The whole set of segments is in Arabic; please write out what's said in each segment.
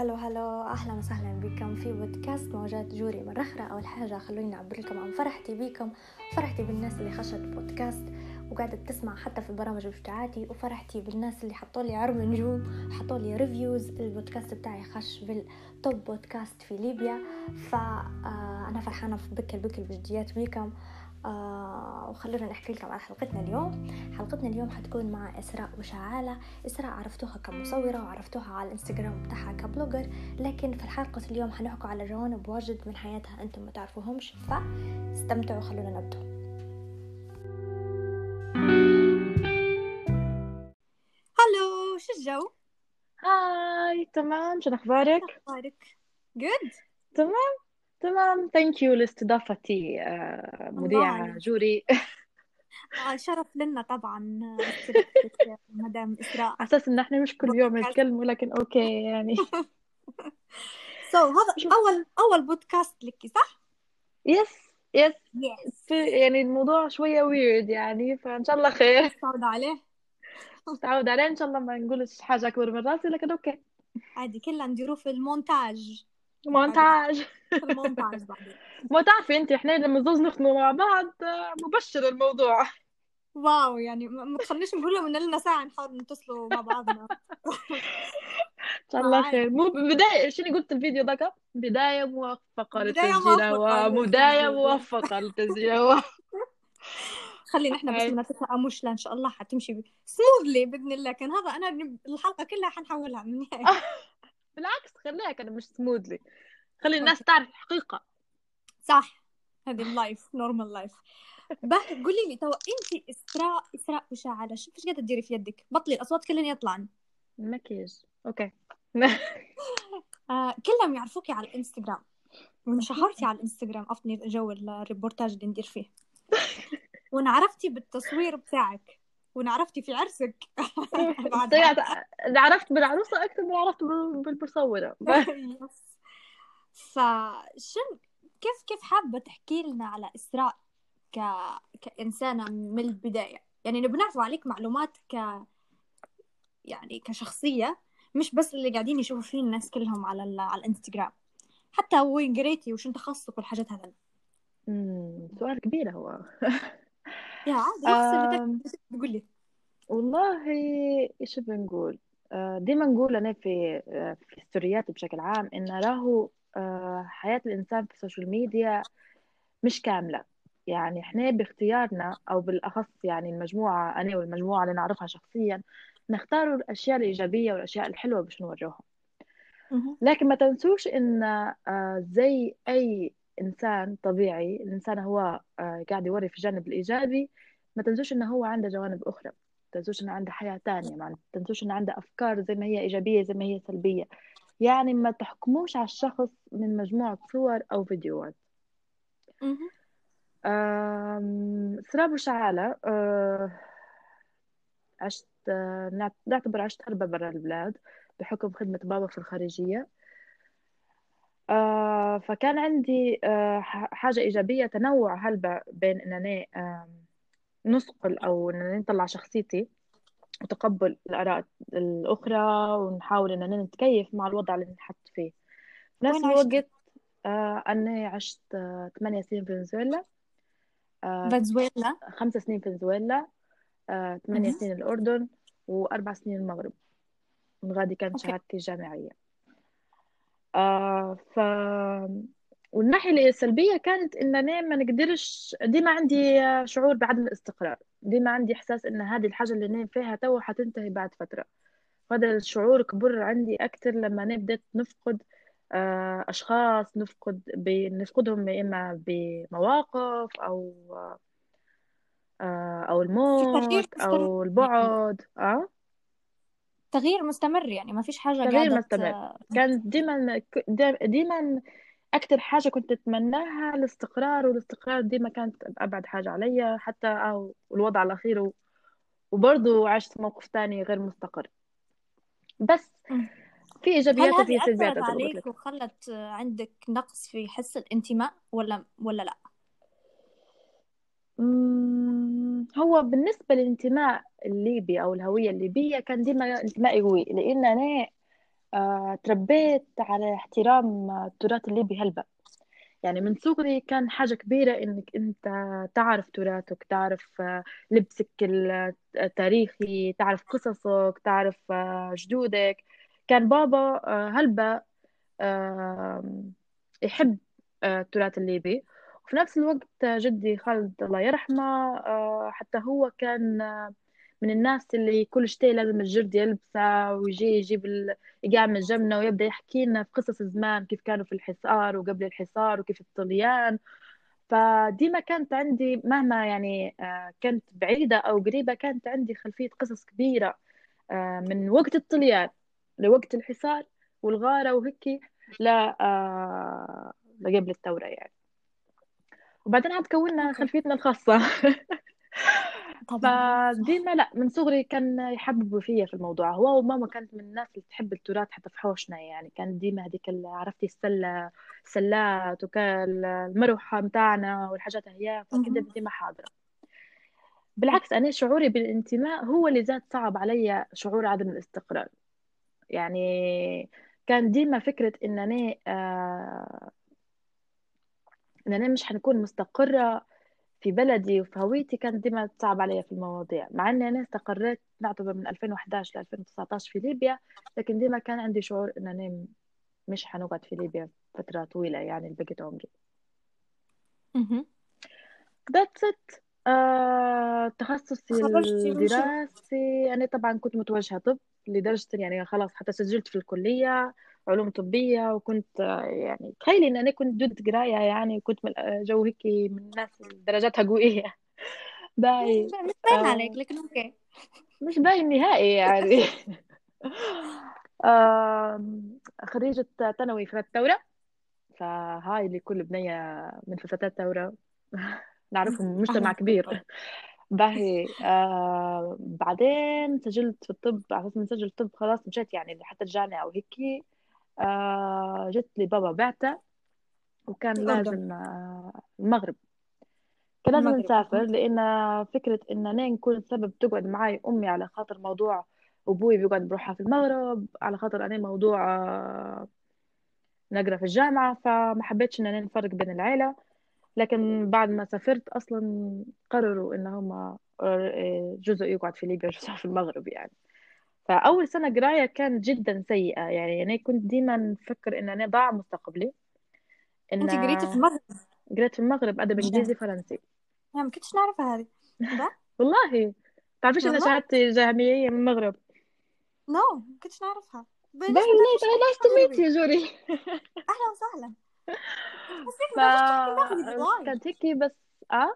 hello hello أهلا وسهلا بكم في بودكاست موجات جوري مرة أخرى أول حاجة خلوني أعبر لكم عن فرحتي بيكم فرحتي بالناس اللي خشت بودكاست وقاعدة تسمع حتى في البرامج بتاعتي وفرحتي بالناس اللي حطوا لي نجوم حطوا لي reviews البودكاست بتاعي خش بال top podcast في ليبيا. فأنا فرحانة في بكل بكل بجديات بيكم آه وخلونا نحكي لكم عن حلقتنا اليوم حلقتنا اليوم حتكون مع إسراء وشعالة إسراء عرفتوها كمصورة وعرفتوها على الإنستغرام بتاعها ك blogger لكن في الحلقة اليوم حنحكوا على جوانب واجد من حياتها أنتم ما تعرفوهمش فاستمتعوا خلونا نبدأ hello شو الجو؟ hi تمام شو أخبارك؟ أخبارك؟ جود؟ تمام تمام. thank you لاستضافتي آه، مذيعة جوري. آه، شرف لنا طبعا استضافتك مدام إسراء. على أساس إن إحنا مش كل يوم بودكاست. نتكلم ولكن okay يعني. so, هذا شوف. أول أول بودكاست لك صح؟ yes yes yes في يعني الموضوع شوية ويرد يعني فإن شاء الله خير. متعودة عليه. تعود عليه إن شاء الله ما نقولش حاجة أكبر من راسي لكن okay. عادي كلها نديروه في المونتاج. مونتاج. المونتاج بعدين ما تعرفي أنت إحنا لما زوز نخدموا مع بعض آه، مبشر الموضوع. واو يعني ما تخليش نقول لهم إن لنا ساعة نحاول نتصلوا مع بعضنا. إن شاء الله خير. مو بداية شنو قلت الفيديو ذاك؟ بداية موفقة بداية للتسجيل موفقة وبداية للتسجيل. خلينا إحنا بس. ما تتهموش لا إن شاء الله حتمشي سموذلي بإذن الله. كان هذا أنا الحلقة كلها حنحولها من بالعكس خليها كده مش سموذلي خلي الناس تعرف الحقيقة. صح. هذه اللايف نورمال لايف به قولي لي تو أنت إسراء إسراء وشعلة شوف إيش قاعدة تديري في يدك؟ بطلي الأصوات كلهم يطلعن. المكياج أوكي. آه كلهم يعرفوكي على الإنستغرام. وانشهرتي على الإنستغرام افني جو الريبورتاج اللي ندير فيه. وانعرفتي بالتصوير بتاعك. وانعرفتي في عرسك. طلعت عرفت بالعروسة أكثر من عرفت بال- بالمصورة يس فشن كيف كيف حابة تحكي لنا على إسراء ك... كإنسانة من البداية؟ يعني نبي نعرف عليك معلومات ك يعني كشخصية مش بس اللي قاعدين يشوفوا فيه الناس كلهم على ال... على الإنستغرام. حتى وين قريتي وشن تخصصك والحاجات هذا. أمم، سؤال كبير هو. يا عادي أم... تقول لي. والله إيش بنقول؟ آه، ديما نقول أنا في آه، في الستوريات بشكل عام إن راهو آه، حياة الإنسان في ال social media مش كاملة. يعني إحنا باختيارنا أو بالأخص يعني المجموعة أنا والمجموعة اللي نعرفها شخصيا نختاروا الأشياء الإيجابية والأشياء الحلوة باش نوريهم. مهم. لكن ما تنسوش إن آه، زي أي إنسان طبيعي الإنسان هو آه، قاعد يوري في الجانب الإيجابي ما تنسوش ان هو عنده جوانب أخرى. تنسوش انه عنده حياة تانية ما تنسوش انه عنده أفكار زي ما هي إيجابية زي ما هي سلبية. يعني ما تحكموش على الشخص من مجموعة صور أو فيديوهات. سراب وشعالة أه، عشت نعت- نعتبر عشت هربة برا البلاد بحكم خدمة بابا في الخارجية. أه، فكان عندي ح- حاجة إيجابية تنوع هلبة بين إنني أو إنني نطلع شخصيتي وتقبل الآراء الأخرى ونحاول إننا نتكيف مع الوضع اللي نحط فيه. في نفس؟ الوقت أه، أنا عشت ثمانية سنين في فنزويلا. أه، فنزويلا؟ خمس سنين في فنزويلا آه،. سنين الأردن وأربع سنين المغرب. من غادي كانت شهادتي الجامعية. آه ف والناحية السلبية كانت إن أنا ما نقدرش ديما عندي شعور بعدم الاستقرار ديما عندي إحساس إن هذه الحاجة اللي أنا فيها تو حتنتهي بعد فترة هذا الشعور كبر عندي أكتر لما بديت نفقد آه، أشخاص نفقد. نفقدهم يا إما بمواقف أو آه، تغيير الموت يعني البعد أه تغيير مستمر يعني ما فيش حاجة تغيير مستمر. كان ديما ديما أكتر حاجة كنت أتمناها الاستقرار والاستقرار ديما كانت أبعد حاجة عليا حتى أو الوضع الأخير و- وبرضه عشت موقف تاني غير مستقر بس. في هل إيجابيات وفي سلبيات عليك لك وخلت عندك نقص في حس الانتماء ولا ولا لا؟ هو بالنسبة للانتماء الليبي أو الهوية الليبية كان ديما انتمائي قوي لأن أنا آه، تربيت على احترام التراث الليبي هلبة يعني من صغري كان حاجة كبيرة إنك أنت تعرف تراثك تعرف آه، لبسك التاريخي تعرف قصصك تعرف آه، جدودك. كان بابا آه، آه، يحب آه، التراث الليبي وفي نفس الوقت جدي خالد الله يرحمه آه، حتى هو كان آه، من الناس اللي كل شيء لازم الجرد يلبسه ويجي يجيب ال... يقعمل جنبنا ويبدأ يحكي لنا في قصص زمان كيف كانوا في الحصار وقبل الحصار وكيف الطليان. فديما كانت عندي مهما يعني آه، كنت بعيدة أو قريبة كانت عندي خلفية قصص كبيرة آه، من وقت الطليان لوقت الحصار والغارة وهيك لا آه، لقبل الثورة يعني. وبعدين عاد كونا خلفيتنا الخاصة. طبعا. فديما لا من صغري كان يحببوا فيا في الموضوع. هو وماما كانت من الناس اللي تحب التراث حتى في حوشنا يعني. كان ديما هذيك عرفتي السلة السلات وكان المروحة متاعنا والحاجات هي فكده. ديما حاضرة. بالعكس أنا شعوري بالانتماء هو اللي زاد صعب علي شعور عدم الاستقرار. يعني كان ديما فكرة إن أنا آه إن أنا مش حنكون مستقرة في بلدي وفي هويتي كانت ديما تصعب علي في المواضيع مع إني أنا استقريت نعتبر من 2011 ل 2019 في ليبيا لكن ديما كان عندي شعور إن أنا مش حنقعد في ليبيا فترة طويلة يعني بقيت عمري. That's it آه، تخصصي؟ الدراسي أنا طبعا كنت متوجهة طب لدرجة يعني خلاص حتى سجلت في الكلية علوم طبية وكنت يعني تخيلي إن أنا كنت ضد قراية يعني وكنت من جو هيك من الناس درجاتها قوية باي. مش باين عليك آه لكن okay. مش باين نهائي يعني. خريجة ثانوي في الثورة. فهاي اللي كل بنية من فتاة الثورة. نعرفهم مجتمع كبير. باهي. آه بعدين سجلت في الطب على أساس نسجل الطب خلاص مشيت يعني حتى الجامعة وهيك جت لي بابا بعتة وكان لازم آه المغرب. كان لازم نسافر مهم. لأن فكرة إن أنا نكون سبب تقعد معي أمي على خاطر موضوع أبوي بيقعد بروحها في المغرب على خاطر أنا موضوع آه، نقرأ في الجامعة فما حبيتش إن أنا نفرق بين العيلة. لكن بعد ما سافرت أصلا قرروا إن هما آه، جزء يقعد في ليبيا وجزء في المغرب يعني. فأول سنة قراية كانت جدا سيئة. يعني أنا كنت ديما نفكر إن أنا ضاع مستقبلي. إن انت قريتي في المغرب؟ قريت في المغرب أدب إنجليزي فرنسي. يعني ما كنتش نعرفها هذه. والله. تعرفيش أنا شهادتي جامعية من المغرب؟ نو no. ما كنتش نعرفها. ب- ليش باي ما تعرفيش ليه نايس تحكي تو ميت مغربي يا جوري. أهلا وسهلا. ف كانت هيك بس آه؟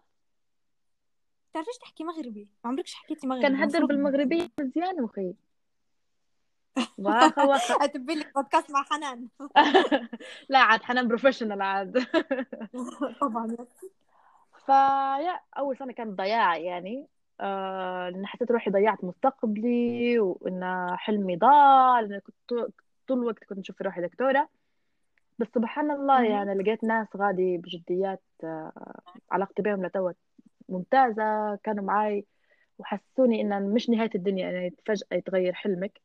تعرفيش تحكي مغربي؟ ما عمركش حكيتي مغربي؟ كان هدر المفروض. بالمغربية مزيان مخي. واخا واخا اعتبر لك بودكاست مع حنان. لا عاد حنان بروفيشنال عاد. طبعا فيا أول سنة كانت ضياع يعني. آه لأن حسيت روحي ضيعت مستقبلي وإن حلمي ضاع لأن كنت طول الوقت كنت نشوف روحي دكتورة. بس سبحان الله. يعني لقيت ناس غادي بجديات آه علاقتي بهم لتوا ممتازة كانوا معاي وحسوني إن مش نهاية الدنيا إن فجأة يتغير حلمك.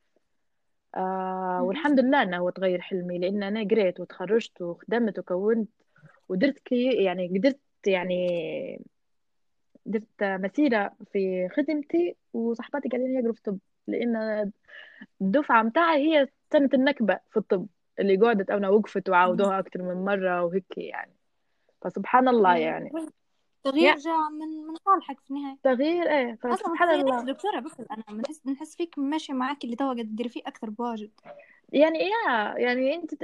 آه. والحمد لله هو تغير حلمي لأن أنا قريت وتخرجت وخدمت وكونت ودرت كي يعني قدرت يعني درت مسيرة في خدمتي وصحباتي قاعدين يقروا في طب لأن الدفعة متاعي هي سنة النكبة في الطب اللي قعدت أنا وقفت وعاودوها أكتر من مرة وهيك يعني. فسبحان الله يعني. تغيير جاء من من صالحك في النهاية. تغيير ما فسبحان الله. دكتورة بس أنا بنحس نحس فيك ماشي معاك اللي توا قاعد تديري فيه أكثر بواجد. يعني يا يعني أنت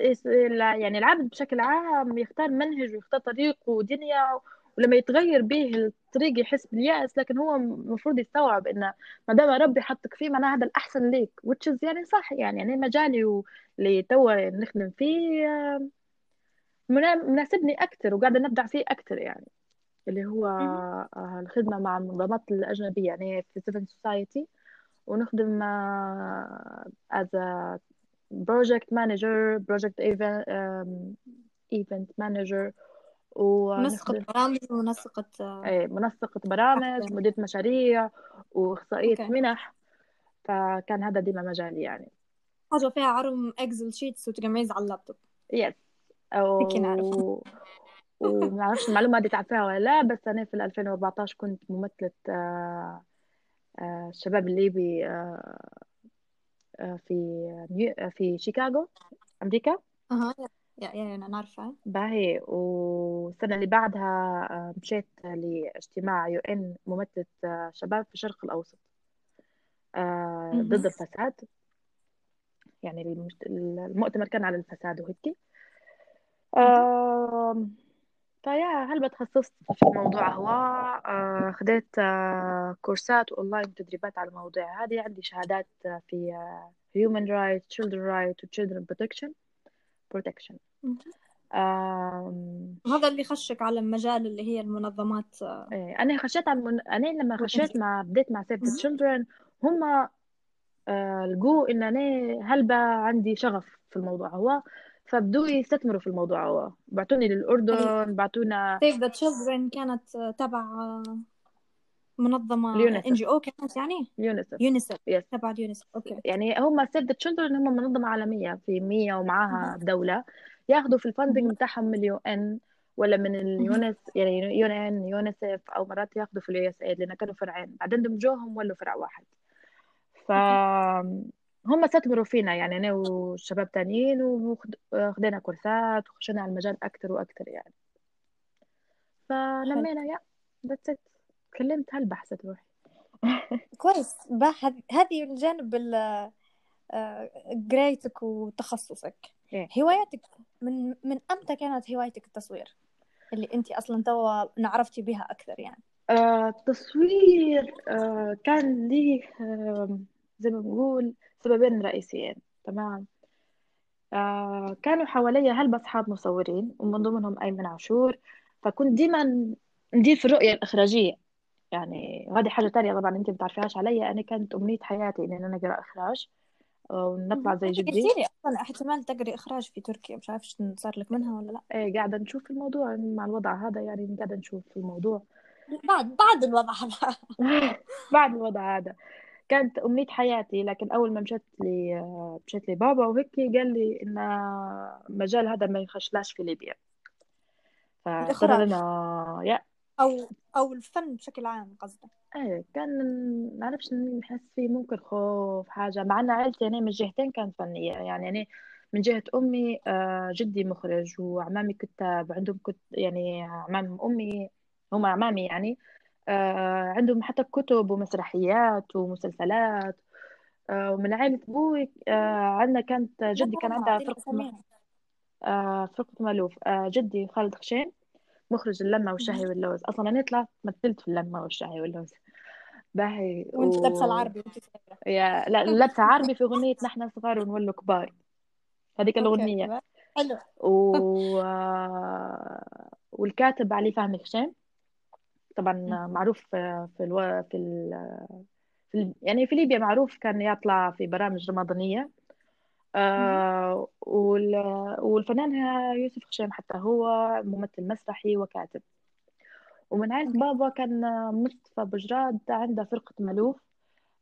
يعني العبد بشكل عام يختار منهج ويختار طريق ودنيا ولما يتغير به الطريق يحس باليأس لكن هو المفروض يستوعب إن ما دام ربي حطك فيه معناها هذا الأحسن ليك is يعني صح يعني يعني مجالي اللي توا نخدم فيه آه، منا- مناسبني أكثر وقاعدة نبدع فيه أكثر يعني. اللي هو. آه، الخدمة مع المنظمات الأجنبية يعني في civil society. ونخدم آه، as a project manager project event event manager. منسقة برامج ومنسقة آه، إيه، منسقة برامج مديرة مشاريع وإخصائية okay. منح. فكان هذا ديما مجالي يعني. حاجة فيها عرم Excel sheets وتجمعيز على ال laptop. yes نعرف. أو وما أعرفش المعلومة دي تعرفيها ولا لا بس أنا في 2014 كنت ممثلة آه، آه، الشباب الليبي آه، في نيو في شيكاغو أمريكا. أها يا يا أنا عارفة. باهي. والسنة اللي بعدها مشيت لاجتماع يو إن ممثلة شباب في الشرق الأوسط ضد الفساد. يعني المؤتمر كان على الفساد وهيك. فيا هل بتخصصت في الموضوع هو؟ آه، خديت آه، كورسات أونلاين تدريبات على الموضوع. هذه عندي شهادات في آه، human rights children rights و children protection. protection. هذا اللي خشك على المجال اللي هي المنظمات إيه أنا خشيت على المن... أنا لما خشيت مع بديت مع Save Children هم لقوا إن أنا هلبة عندي شغف في الموضوع. هو فبدوا يستثمروا في الموضوع. هو بعتوني للأردن بعتونا Save the Children كانت تبع منظمة NGO كانت يعني؟ يونيسف يونيسف. yes تبع اليونيسف. okay. يعني هم Save the Children هم منظمة عالمية في 100 ومعاها دولة. ياخذوا في ال funding بتاعهم من ال UN ولا من اليونس يعني UN يونيسف أو مرات ياخذوا في ال USA لأن كانوا فرعين. بعدين دمجوهم ولوا فرع واحد. ف هم استثمروا فينا يعني أنا وشباب تانيين وخدينا كورسات وخشينا على المجال أكتر وأكتر يعني. فلمينا يا ذاتس ات تكلمت هل بحثت روحي. كويس. هذه الجانب قرايتك وتخصصك. إيه؟ هواياتك من من أمتى كانت هوايتك التصوير؟ اللي انت أصلا توا نعرفتي بها أكثر يعني. آه التصوير آه كان لي آه زي ما بنقول سببين رئيسيين تمام؟ آه كانوا حواليا هلبة أصحاب مصورين ومن ضمنهم أيمن عاشور. فكنت ديما ندير في الرؤية الإخراجية يعني هذه حاجة تانية طبعا أنت بتعرفيها علي. أنا كانت أمنية حياتي إن أنا أقرأ إخراج ونطلع زي جدي. لي أصلا احتمال تقري إخراج في تركيا؟ مش عارفة صار لك منها ولا لا. إيه قاعدة نشوف الموضوع مع الوضع هذا يعني قاعدة نشوف الموضوع. بعد بعد الوضع هذا. بعد الوضع هذا. كانت أمنية حياتي لكن أول ما مشيت لي مشيت لي بابا وهيك قال لي إن مجال هذا ما يخشلاش في ليبيا. فقررنا يا. أو أو الفن بشكل عام قصدك. إيه كان ما نعرفش نحس فيه ممكن خوف حاجة. مع أن عائلتي أنا من جهتين كانت فنية. يعني أنا من جهة أمي آه، جدي مخرج وعمامي كتاب عندهم كت يعني عمام أمي هم عمامي يعني. عندهم حتى كتب ومسرحيات ومسلسلات. آه، ومن عائلة أبوي آه، عندنا كانت جدي كان عندها فرقة فرقة مألوف. جدي خالد خشين مخرج اللمة والشهي واللوز. أصلا أنا طلعت مثلت في اللمة والشهي واللوز. باهي وأنت لابسة العربي وأنت يا لا لابسة عربي في أغنية نحن صغار ونولوا كبار. هذيك الأغنية. حلو. و... والكاتب علي فهمي خشين. طبعا معروف في ألو... في ال... في ال... يعني في ليبيا معروف كان يطلع في برامج رمضانية. آه وال... والفنان يوسف خشيم حتى هو ممثل مسرحي وكاتب. ومن عائلة بابا كان مصطفى بجراد عنده فرقة ملوف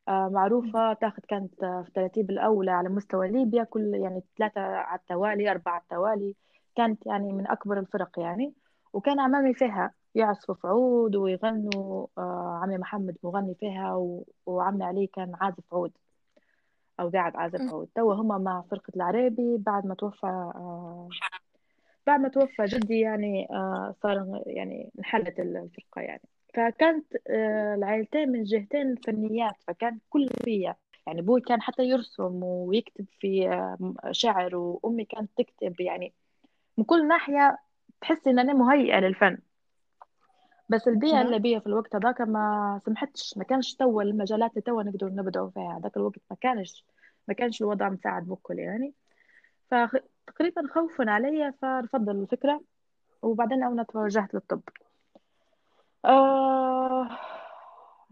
آه معروفة تاخذ كانت في الترتيب الأولى على مستوى ليبيا كل يعني ثلاثة على التوالي أربعة على التوالي. كانت يعني من أكبر الفرق يعني. وكان عمامي فيها يعزفوا في عود ويغنوا آه عمي محمد مغني فيها و... وعمي علي كان عازف عود أو قاعد عازف عود. توا هما مع فرقة العريبي بعد ما توفى آه بعد ما توفى جدي يعني آه صار يعني انحلت الفرقة يعني. فكانت آه العائلتين من جهتين فنيات فكان كل فيها يعني. أبوي كان حتى يرسم ويكتب في شعر وأمي كانت تكتب يعني. من كل ناحية تحسي إن أنا مهيئة للفن. بس البيئة نعم. الليبية في الوقت هذاك ما سمحتش ما كانش توا المجالات اللي توا نقدر نبدأوا فيها. هذاك الوقت ما كانش ما كانش الوضع مساعد بكل يعني. فتقريبا خوفا علي فرفض الفكرة وبعدين أنا توجهت للطب. آه...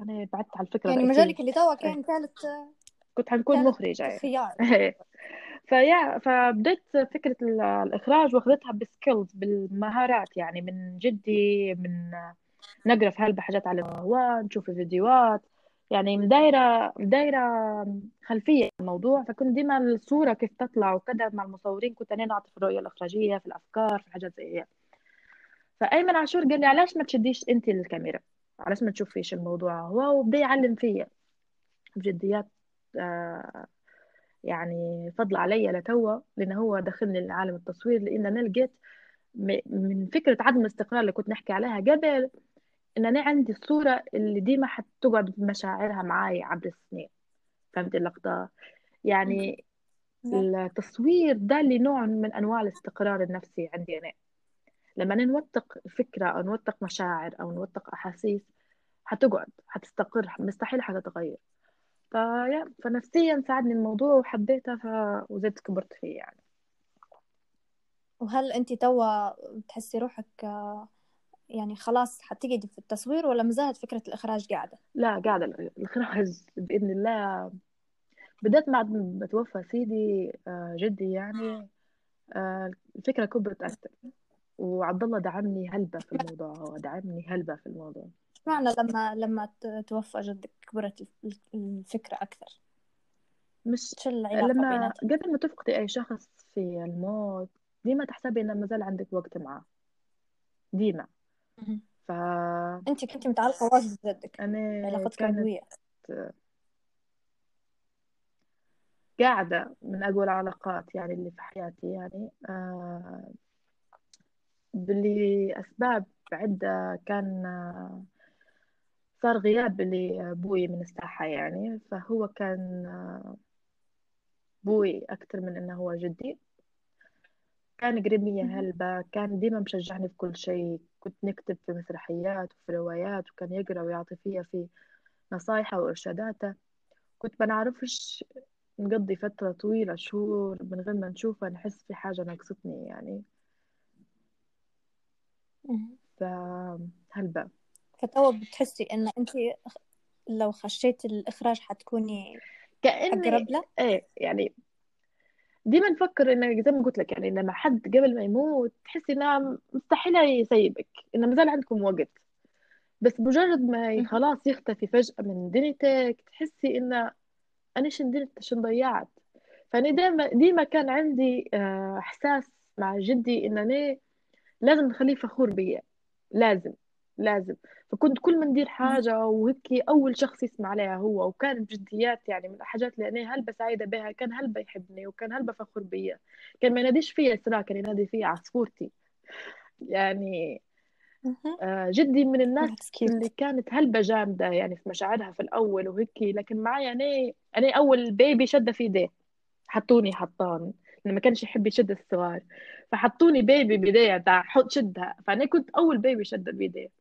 أنا بعدت على الفكرة يعني مجالك اللي توا كان ثالث كنت حنكون مخرجة يعني. خيار. فيا فبديت فكرة الإخراج واخذتها بسكيلز بالمهارات يعني من جدي من نقرأ في هالبحاجات على الهواء نشوف الفيديوهات. يعني مدايرة مدايرة خلفية الموضوع. فكنت ديما الصورة كيف تطلع وكذا مع المصورين كنت أنا نعطي في الرؤية الإخراجية في الأفكار في حاجات زي هيك. فأيمن عاشور قال لي علاش ما تشديش أنت الكاميرا؟ علاش ما تشوفيش الموضوع؟ هو وبدا يعلم فيا. بجديات آه يعني فضل عليا لتوا لأن هو دخلني لعالم التصوير لأن أنا لقيت من فكرة عدم الاستقرار اللي كنت نحكي عليها قبل إن أنا عندي الصورة اللي ديما حتقعد بمشاعرها معاي عبر السنين. فهمت اللقطة يعني. التصوير ده اللي نوع من أنواع الاستقرار النفسي عندي أنا. لما أنا نوثق فكرة أو نوثق مشاعر أو نوثق أحاسيس حتقعد حتستقر مستحيل حتتغير. فيا فنفسيا ساعدني الموضوع وحبيتها ف... وزدت كبرت فيه يعني. وهل انت توا بتحسي روحك يعني خلاص حتقعدي في التصوير ولا مازالت فكرة الإخراج قاعدة؟ لا قاعدة. الإخراج بإذن الله. بدأت بعد ما توفى سيدي آه، جدي يعني آه، الفكرة كبرت أكثر وعبد الله دعمني هلبة في الموضوع هو دعمني هلبة في الموضوع. معنى لما لما توفى جدك كبرت الفكرة أكثر. مش لما؟ قبل ما تفقدي أي شخص في الموت ديما تحسبي إنه مازال عندك وقت معه. ديما. ف انت كنت متعلقة واجد بجدك. أنا علاقتك كانت قاعدة من أقوى العلاقات يعني اللي في حياتي يعني. آه لأسباب عدة كان آه، صار غياب لأبوي من الساحة يعني. فهو كان آه، بوي أكثر من إنه هو جدي. كان قريب لي هلبة كان ديما مشجعني في كل شيء. كنت نكتب في مسرحيات وفي روايات وكان يقرأ ويعطي فيها في نصايحه وإرشاداته. كنت ما نعرفش نقضي فترة طويلة شهور من غير ما نشوفها نحس في حاجة ناقصتني يعني. فهلبة فتوا بتحسي إن انت لو خشيتي الإخراج حتكوني كأني أقرب له إيه يعني ديما نفكر انه زي ما قلت لك يعني لما حد قبل ما يموت تحسي إنه مستحيل يسيبك إنه مازال عندكم وقت. بس مجرد ما خلاص يختفي فجأة من دنيتك تحسي إنه أنا شندلت شن ضيعت؟ فأنا ديما ديما كان عندي آه، إحساس مع جدي ان أنا لازم نخليه فخور بيا. لازم. لازم. فكنت كل ما ندير حاجة وهيك أول شخص يسمع عليها هو وكان بجديات يعني من الحاجات اللي أنا هلبة سعيدة بها كان هلبة يحبني وكان هلبة فخور بيا. كان ما يناديش فيا سرا كان ينادي فيا عصفورتي يعني آه، جدي من الناس اللي كانت هلبة جامدة يعني في مشاعرها في الأول وهيك لكن معي أنا أنا أول بيبي شدة في إيديه حطوني حطان ما كانش يحب يشد الصغار. فحطوني بيبي بيديه تاع حط شدها. فأنا كنت أول بيبي شدة بيديه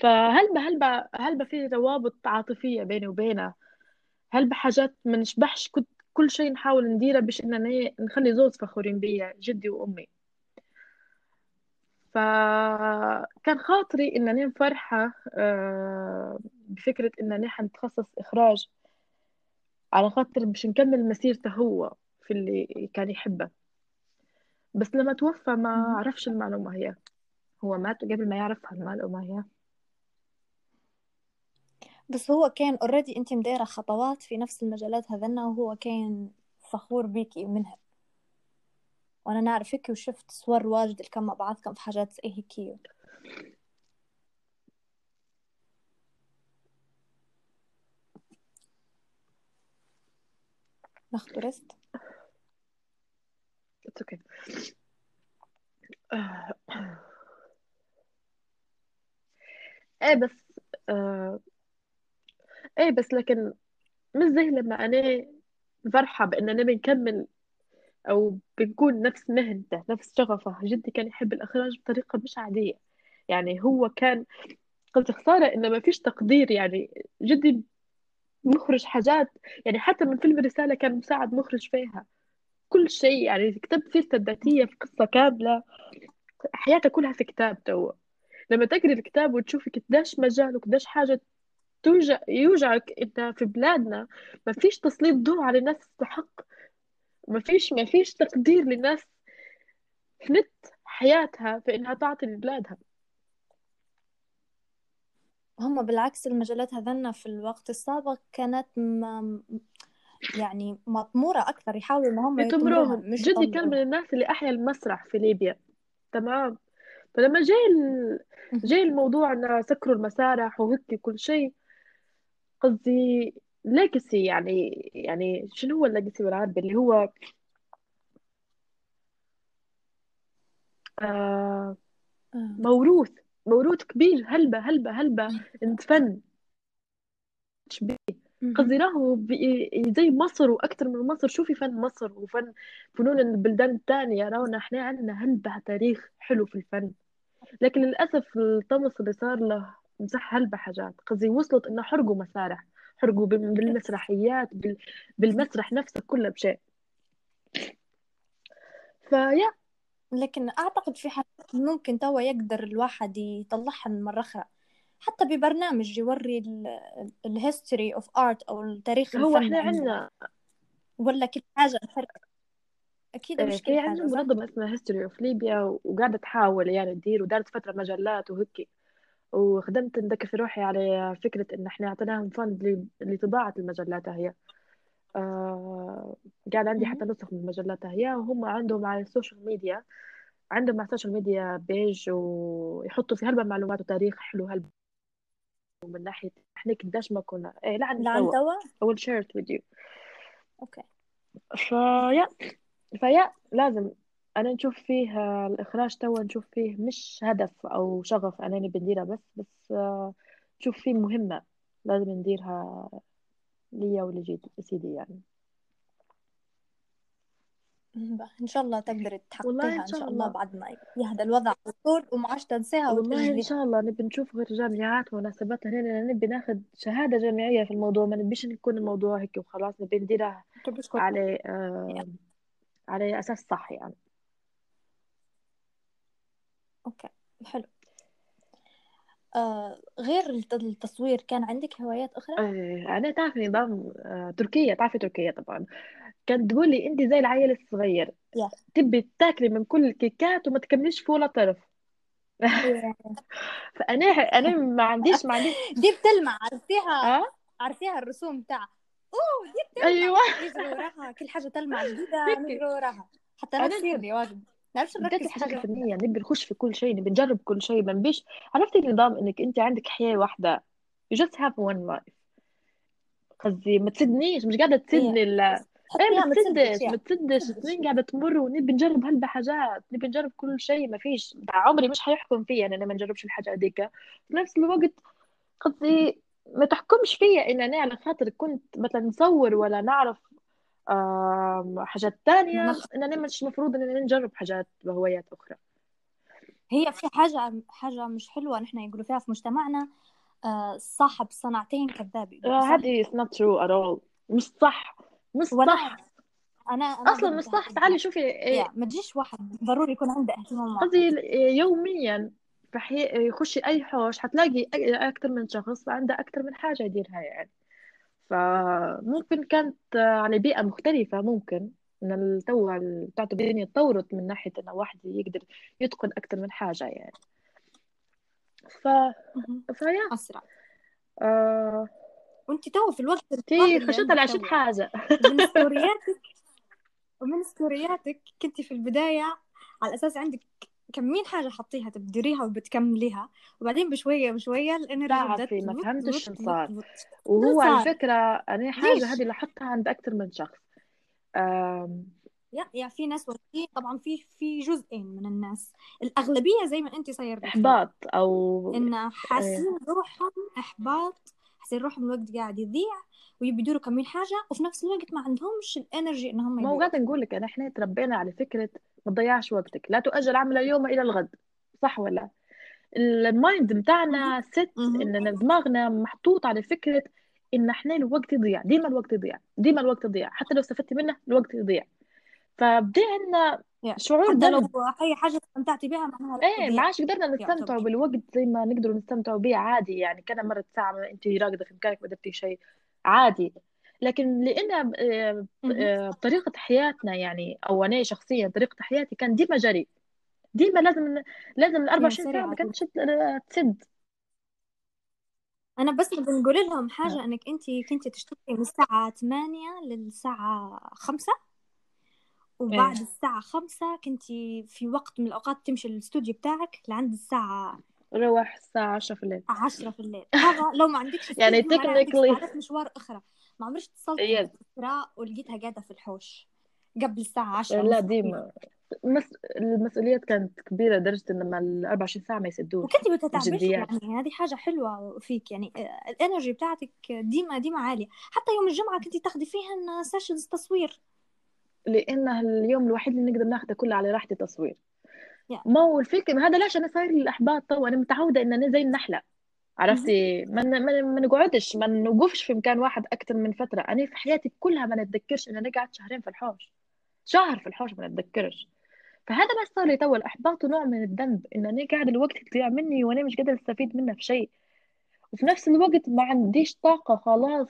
فهل هل هل في روابط عاطفية بيني وبينه؟ هل بحاجات ما نشبحش كنت كل شيء نحاول نديره باش اننا نخلي زوز فخورين بيا جدي وأمي. فكان خاطري انني فرحة آه، بفكرة انني حنتخصص إخراج على خاطر باش نكمل مسيرته هو في اللي كان يحبه. بس لما توفى ما عرفش المعلومة هي. هو مات قبل ما يعرف المعلومة هي بس هو كان اوريدي أنت مدايرة خطوات في نفس المجالات هذنا وهو كان فخور بيكي منها. وأنا نعرفك وشفت صور واجد الكم مع بعضكم في حاجات زي هيك ناخد ريست It's okay. إيه بس آه إيه بس لكن مش زي لما أنا فرحة باننا بنكمل أو بنكون نفس مهنته نفس شغفه. جدي كان يحب الإخراج بطريقة مش عادية. يعني هو كان قلت خسارة انه ما فيش تقدير. يعني جدي مخرج حاجات. يعني حتى من فيلم الرسالة كان مساعد مخرج فيها. كل شيء. يعني كتبت سيرته الذاتية في قصة كاملة. حياته كلها في كتاب تو لما تقري الكتاب وتشوفي قديش مجال وقديش حاجة توجع يوجعك إنت في بلادنا ما فيش تسليط ضوء على الناس تستحق. ما فيش ما فيش تقدير للناس فنت حياتها في إنها تعطي لبلادها. هم بالعكس المجالات هذنا في الوقت السابق كانت م... يعني مطمورة أكثر يحاولوا إن هم يطمروهم جدي كان من الناس اللي أحيا المسرح في ليبيا. تمام؟ فلما. مهم. جاي الموضوع إن سكروا المسارح وهيك كل شيء قصدي legacy يعني يعني شنو هو ال legacy بالعربي اللي هو آه آه. موروث موروث كبير هلبة هلبة هلبة انت فن مهم. قصدي راهو زي مصر وأكثر من مصر شوفي فن مصر وفن فنون البلدان الثانية راونا إحنا عندنا هلبة تاريخ حلو في الفن لكن للأسف الطمس اللي صار له مسح هلبة حاجات. قصدي وصلت إنه حرقوا مسارح. حرقوا بال- بالمسرحيات بال- بالمسرح نفسه كله بشيء. ف yeah. لكن أعتقد في حاجات ممكن توا يقدر الواحد يطلعها من مرة أخرى حتى ببرنامج يوري ال history of art أو تاريخ هو إحنا عندنا. ولا كل حاجة الفرق أكيد آه، مش حاجة صح؟ منظمة اسمها History of Libya وقاعدة تحاول يعني تدير ودارت فترة مجلات وهيك وخدمت ندك في روحي على فكرة إن إحنا أعطيناهم fund ل- لطباعة المجلات هي. آه قاعد عندي حتى. نسخ من المجلات هي. وهم عندهم على ال social media عندهم على ال social media page ويحطوا في هلبة معلومات وتاريخ حلو هلبة من ناحية إحنا قديش ما كنا. لعن لعن توا I will share it with you. okay. ف yeah ف yeah لازم أنا نشوف فيه آه، الإخراج توا نشوف فيه مش هدف أو شغف أناني بنديرها بس بس آه، نشوف فيه مهمة لازم نديرها ليا ولجيت سيدي يعني. إن شاء الله تحققيها إن إن شاء الله بعد ما يهدى الوضع طول وما عادش تنسيها والله وتأجليها شاء الله نبي نشوف غير جامعات ومناسبات هنا لأن نبي ناخد شهادة جامعية في الموضوع ما نبيش نكون الموضوع هيك وخلاص نبي نديرها على آه على أساس صح يعني. okay حلو. آه غير الت- التصوير كان عندك هوايات أخرى؟ آه أنا تعرف نظام آه تركيا تعرفي تركيا طبعا. كانت تقول لي أنت زي العيل الصغير يا تبي تاكلي من كل الكيكات وما تكمليش في ولا طرف. فأنا أنا ما عنديش ما عنديش. دي بتلمع عرفتيها؟ أه؟ عرفتيها الرسوم تاعها أوه دي يجري وراها كل حاجة تلمع جديدة هيك. نجري وراها. حتى نحب سيري واجد نعرفش نركز الحاجات واحدة الفنيه نبي نخش في كل شيء نبي نجرب كل شيء ما نبيش. عرفتي النظام إنك أنت عندك حياة واحدة؟ You just have one life. قصدي ما تسدنيش مش قاعدة تسدني ال إيه ما تسدش ما تسدش. سنين قاعدة تمر ونبي نجرب هلبة حاجات نبي نجرب كل شيء ما فيش. عمري مش حيحكم فيا أنا ما نجربش الحاجة هذيك. في نفس الوقت قصدي ما تحكمش فيا ان أنا على خاطر كنت مثلا نصور ولا نعرف حاجات تانية ان أنا مش مفروض ان أنا نجرب حاجات وهوايات أخرى. هي في حاجة حاجة مش حلوة نحن يقولوا فيها في مجتمعنا آه صاحب صنعتين كذاب آه،؟ هذه is not true at all. مش صح. مش صح. أنا أنا أصلا مش صح. تعالي شوفي إيه، ما تجيش واحد ضروري يكون عنده اهتمام قصدي يوميا. رح يخشي أي حوش حتلاقي أكثر من شخص عنده أكثر من حاجة يديرها يعني. فممكن كانت على بيئة مختلفة ممكن إن التو تعتبر الدنيا تطورت من ناحية إنه واحد يقدر يتقن أكثر من حاجة يعني. ف. ف yeah. أسرع. آه... وأنت تو في الوقت اللي خشيت عندك على عشرة تو. حاجة. ومن ستورياتك ومن ستورياتك كنتي في البداية على أساس عندك كمين حاجة حطيها؟ تبدريها وبتكمليها. وبعدين بشوية بشوية ال energy تعرفي ما فهمتش تبط شن تبط صار وهو شنو على أنا حاجة ليش؟ هذه لاحظتها عند أكثر من شخص. آم، yeah yeah في ناس وفي طبعا في في جزئين من الناس. الأغلبية زي ما انت صاير إحباط أو إن إيه، حاسين روحهم إحباط. حاسين روحهم الوقت قاعد يضيع. ويبي يديروا كمين حاجة وفي نفس الوقت ما عندهمش ال energy إن هم ما هو قاعدة نقول لك أنا إحنا تربينا على فكرة ما تضيعش وقتك. لا تؤجل عمل اليوم إلى الغد. صح ولا ال mind. بتاعنا set. إننا دماغنا محطوط على فكرة إن إحنا الوقت يضيع. ديما الوقت يضيع. ديما الوقت يضيع. حتى لو استفدتي منه الوقت يضيع. فبدي عندنا شعور حتى لو أي حاجة استمتعتي بها معناها إيه ما عادش قدرنا نستمتع يعتبر بالوقت زي ما نقدر نستمتع به عادي. يعني كان مرت ساعة ما أنت راقدة في مكانك ما درتي شيء. عادي. لكن لأن آه،. آه، طريقة حياتنا يعني أو أنا شخصيا طريقة حياتي كان ديما جري ديما لازم لازم ال يا 24 ساعة سريعة ما كانتش تسد. أنا بس بنقول لهم. حاجة إنك انت كنتي تشتغلي من الساعة 8 للساعة 5 وبعد إيه الساعة 5 كنتي في وقت من الأوقات تمشي للاستوديو بتاعك لعند الساعة روح الساعة 10 في الليل. عشرة في الليل. هذا لو ما عندكش يعني معناها عندك مشوار أخرى. ما عمرش اتصلت يس بإسراء ولقيتها قاعدة في الحوش قبل الساعة عشرة لا مستحيل ديما. مس... المسؤوليات كانت كبيرة لدرجة إن ما ال 24 ساعة ما يسدوش. وكنتي بتتعبش الجديات يعني هذه حاجة حلوة فيك يعني. آه، ال energy بتاعتك ديما ديما عالية. حتى يوم الجمعة كنتي تاخدي فيهن sessions تصوير. لأنه اليوم الوحيد اللي نقدر ناخده كله على راحتي تصوير ما هو الفكرة هذا ليش أنا صاير لي الإحباط تو أنا متعودة إن أنا زي النحلة. مهم. عرفتي ما ن- ما نقعدش ما نوقفش في مكان واحد أكثر من فترة. أنا في حياتي كلها ما نتذكرش إن أنا قعدت شهرين في الحوش. شهر في الحوش ما نتذكرش. فهذا ما صار لي تو الإحباط نوع من الذنب إن أنا قاعد الوقت يضيع مني وأنا مش قادرة أستفيد منه في شيء. وفي نفس الوقت ما عنديش طاقة خلاص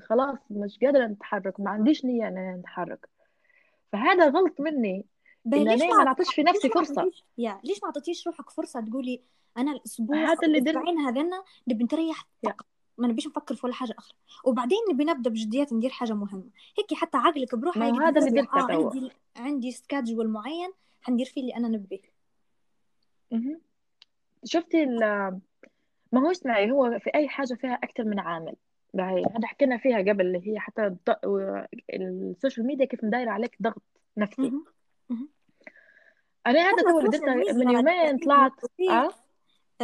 خلاص مش قادرة أتحرك ما عنديش نية إن أنا أتحرك. فهذا غلط مني. ليش أنا ما نعطيش في نفسي عطيتيش يا ليش ما عطيتيش روحك فرصة تقولي أنا الأسبوع أو هذا اللي درت الأسبوعين هذنا نبي نريح ما نبيش نفكر في ولا حاجة أخرى. وبعدين نبي نبدأ بجديات ندير حاجة مهمة. هيك حتى عقلك بروحه هذا اللي درته توا عندي عندي schedule معين حندير فيه اللي أنا نبيه. شفتي ال ما هو اسمعي هو في أي حاجة فيها أكثر من عامل. هاي هذا حكينا فيها قبل اللي هي حتى ال social media كيف مداير عليك ضغط نفسي. مهم. أنا هذا تو ميديا من يومين طلعت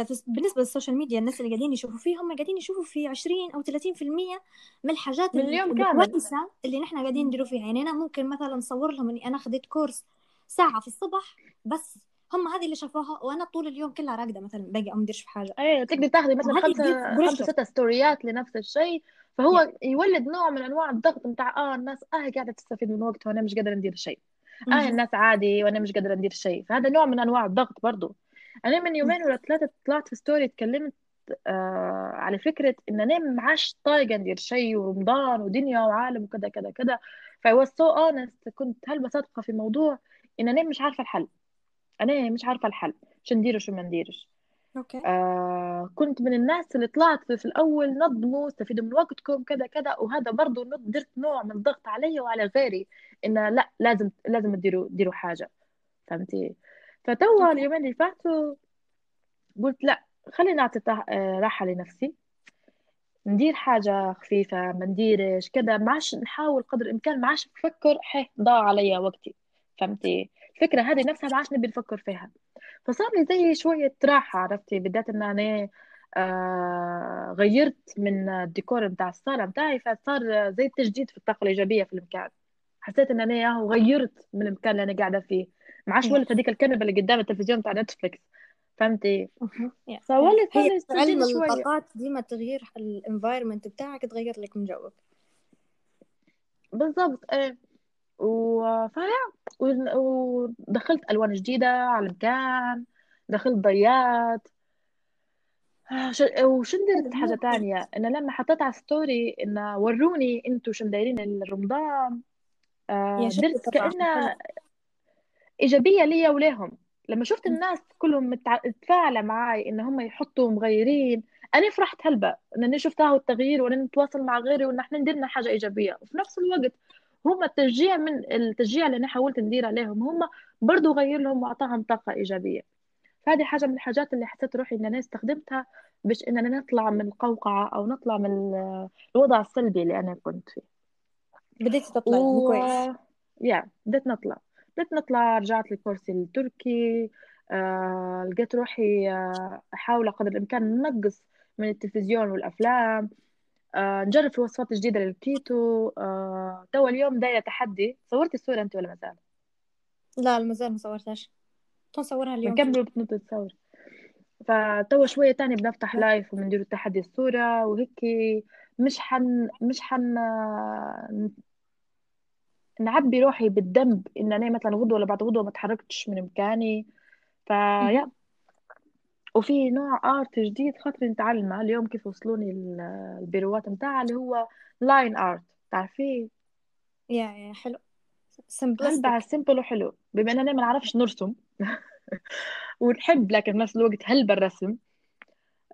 فس- بالنسبة للسوشيال ميديا الناس اللي قاعدين يشوفوا فيه هم قاعدين يشوفوا في 20 أو 30% من الحاجات من ال- اليوم كامل. اللي نحن قاعدين نديروا فيها. يعني أنا ممكن مثلا نصور لهم إني أنا أخذت كورس ساعة في الصبح بس هم هذه اللي شافوها وأنا طول اليوم كلها راقدة مثلا باقي أو مديرش في حاجة. إيه تقدر تاخذي مثلا خمسة pressure ستة ستوريات لنفس الشيء فهو يولد نوع من أنواع الضغط بتاع آه الناس آه قاعدة تستفيد من وقتها وأنا مش قادرة ندير شيء. آه. الناس عادي وأنا مش قادرة ندير شيء. فهذا نوع من أنواع الضغط برضو. أنا من يومين ولا ثلاثة طلعت في story اتكلمت آه على فكرة إن أنا معاش طايقة ندير شيء ورمضان ودنيا وعالم وكذا كذا كذا. ف I was so honest كنت هلبة صادقة في موضوع إن أنا مش عارفة الحل. أنا مش عارفة الحل. شو ندير وشو ما نديرش. أوكي. آه كنت من الناس اللي طلعت في الأول نظموا استفيدوا من وقتكم كذا كذا. وهذا برضو نض- درت نوع من الضغط علي وعلى غيري إنه لا لازم لازم تديروا ديروا حاجة. فهمتي؟ فتوا اليومين اللي فاتوا قلت لا خليني نعطي طه- آه، راحة لنفسي. ندير حاجة خفيفة ما نديرش كذا. ما عادش نحاول قدر الإمكان ما عادش بفكر حي ضاع علي وقتي. فهمتي؟ الفكرة هذه نفسها ما عادش نبي نفكر فيها. فصار لي زي شوية راحة عرفتي؟ بدأت إن أنا آه غيرت من الديكور بتاع الصالة بتاعي فصار زي التجديد في الطاقة الإيجابية في المكان. حسيت إن أنا ياهو غيرت من المكان اللي أنا قاعدة فيه. ما عادش ولت هذيك الكنبة اللي قدام التلفزيون بتاع Netflix. فهمتي؟ فولت هي علم الطاقات ديما تغيير ال environment بتاعك تغير لك من جوك. بالضبط. إيه و... فهي و- ودخلت ألوان جديدة على المكان دخلت ضيات. وشو درت حاجة تانية إن لما حطيت على story إن وروني أنتوا شو دايرين رمضان آه، درت كأنها إيجابية ليا وليهم لما شفت. الناس كلهم. متفاعلة معاي إن هم يحطوا مغيرين أنا فرحت هلبة إن أنا شفتها التغيير وأنا نتواصل مع غيري وإن إحنا نديرنا حاجة إيجابية وفي نفس الوقت هم التشجيع من التشجيع اللي أنا حاولت ندير عليهم هم برضو غير لهم وأعطاهم طاقة إيجابية. فهذه حاجة من الحاجات اللي حسيت روحي إن أنا استخدمتها باش إننا نطلع من القوقعة أو نطلع من ال- الوضع السلبي اللي أنا كنت فيه. بديتي تطلعي و كويس. يا بديت نطلع. بديت نطلع رجعت لكورسي التركي آه... لقيت روحي آه... أحاول قدر الإمكان ننقص من التلفزيون والأفلام. آه... نجرب في وصفات جديدة للكيتو. آه... تو اليوم دايرة تحدي. صورتي الصورة أنت ولا مازال لا المازال ما صورتهاش. نصورها اليوم. بنكمل وبتنط تصور فتو شوية تاني بنفتح live وبندير التحدي الصورة وهيك مش حن مش حن نعبي روحي بالذنب إن أنا مثلا غدوة ولا بعد غدوة ما تحركتش من مكاني. فيا وفي نوع art جديد خاطري نتعلمه اليوم كيف وصلوني ال- البيروات متاعها اللي هو line art تعرفيه؟ yeah yeah حلو. simplistic simple وحلو. بما إننا ما نعرفش نرسم. ونحب لكن في نفس الوقت هلبة الرسم.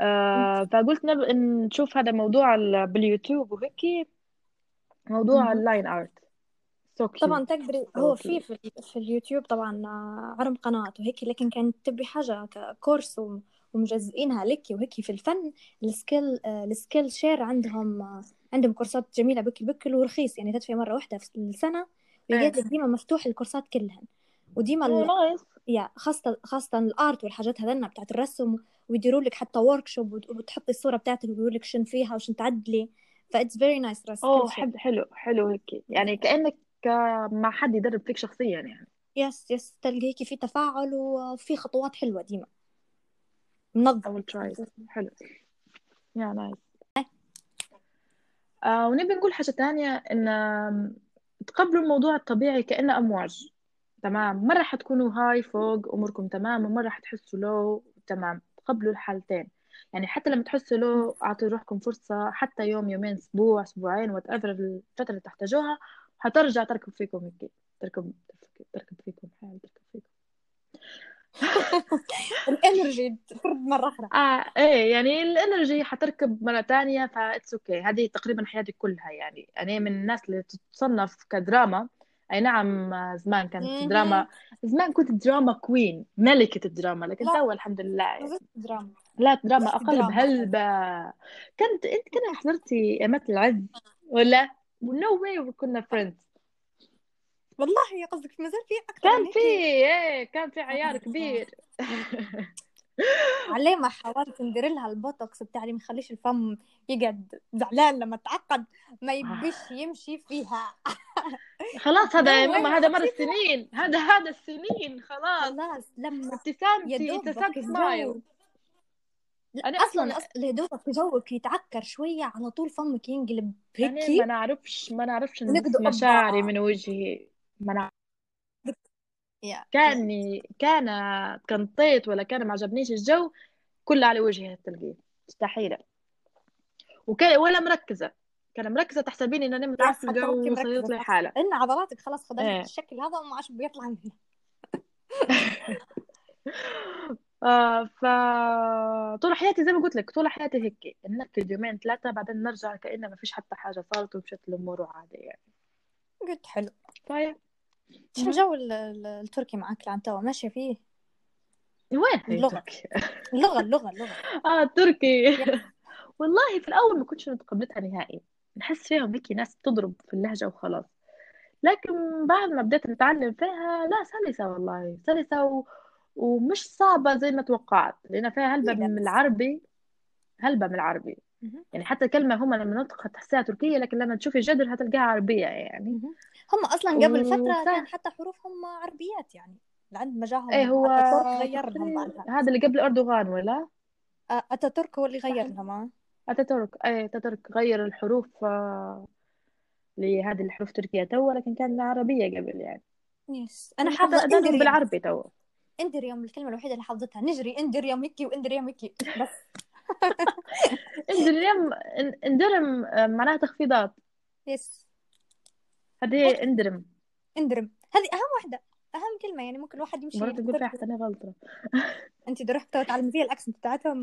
آه فقلت نب... نشوف هذا موضوع ال- باليوتيوب وهيك موضوع. اللاين ارت سو طبعا تقدري هو في في, في اليوتيوب طبعا آه، عرض قنوات وهيك لكن كانت تبي حاجة course وم- ومجزئينها لك وهيك في الفن ال Skill ال Skillshare عندهم آه، عندهم كورسات جميلة بكل بكل ورخيص يعني تدفعي مرة واحدة في السنة لك ديما مفتوح الكورسات كلهن. وديما ال... yeah خاصة خاصة ال art والحاجات هذنا بتاعت الرسم ويديروا لك حتى workshop وتحطي الصورة بتاعتك ويقولوا لك شن فيها وشن تعدلي. ف it's very nice كل oh حلو حلو حلو هيك. يعني كأنك آه، مع حد يدرب فيك شخصيا يعني. yes yes تلقي هيك في تفاعل وفي خطوات حلوة ديما. منظم. حلو. yeah nice آه. ونبي نقول حاجة تانية إن تقبلوا الموضوع الطبيعي كأنه أمواج. تمام. مرة حتكونوا high فوق أموركم تمام ومرة حتحسوا low تمام. تقبلوا الحالتين. يعني حتى لما تحسوا low أعطوا روحكم فرصة حتى يوم يومين أسبوع أسبوعين what الفترة اللي تحتاجوها حترجع تركب فيكم هيك تركب تركب فيكم حال تركب فيكم. ال energy تفرد مرة أخرى. آه إيه يعني ال energy حتركب مرة تانية ف it's okay هذه تقريبا حياتي كلها يعني. أنا من الناس اللي تتصنف كدراما أي نعم آه، زمان كانت. دراما زمان كنت drama queen ملكة الدراما لكن لا تو الحمد لله يعني دراما. لا دراما أقل بهلبة. كنت إنت كنا حضرتي ايامات العز ولا؟ no way كنا friends والله يا قصدك ما زال في أكثر كان في إيه كان في عيار آه. كبير. عليه ما حاولت ندير لها البوتوكس بتاع اللي ما يخليش الفم يقعد زعلان لما تعقد ما يبيش يمشي فيها. خلاص هذا يا ماما هذا مر السنين. هذا هذا السنين خلاص. خلاص لما ابتسامتي ابتسامتي سمايل أنا أصلا أصلا دوبك جوك يتعكر شوية على طول فمك ينقلب أنا ما هيك نعرفش ما نعرفش مشاعري من وجهي. ما نعرف كاني كان كنطيت ولا كان ما عجبنيش الجو كله على وجهي هتلقيه مستحيلة. وكان ولا مركزة. كان مركزة تحسبيني إن أنا وانت وصيرت مركزة لي صح. حالة. إن عضلاتك خلاص خدت إيه. الشكل هذا وما عادش بيطلع منه آه ف طول حياتي زي ما قلت لك طول حياتي هيك نركز يومين ثلاثة بعدين نرجع كأنه ما فيش حتى حاجة صارت ومشت الأمور عادي يعني. قلت حلو. طيب. شو الجو ال- ال- التركي معك؟ لعن توا ماشية فيه؟ وين؟ هي اللغة. اللغة اللغة اللغة. آه تركي. يا والله في الأول ما كنتش متقبلتها نهائي. نحس فيهم هيك ناس بتضرب في اللهجة وخلاص. لكن بعد ما بديت نتعلم فيها لا سلسة والله سلسة و... ومش صعبة زي ما توقعت لأن فيها هلبة من العربي هلبة من العربي. يعني حتى كلمة هم لما نطق تحسها تركية لكن لما تشوفي جدر هتلقاها عربية يعني. هم أصلا قبل فترة كان حتى حروفهم عربيات يعني لعند ما جاهم إيه هو هذا اللي قبل أردوغان ولا؟ أتاتورك هو اللي غير لهم آه. أتاتورك إيه أتاتورك غير الحروف آه، لهذه الحروف تركية تو لكن كان عربية قبل يعني. yes أنا هم حتى حافظة أذانهم indirim بالعربي تو. indirim الكلمة الوحيدة اللي حافظتها نجري indirim هيكي و indirim هيكي بس. indirim indirim آه، معناها تخفيضات. يس هذه إندرم. إندرم. هذه أهم واحدة أهم كلمة يعني ممكن الواحد يمشي مرات تقول فيها حتى أنا غلطة. أنت دو رحت تعلمي فيها ال accent بتاعتهم.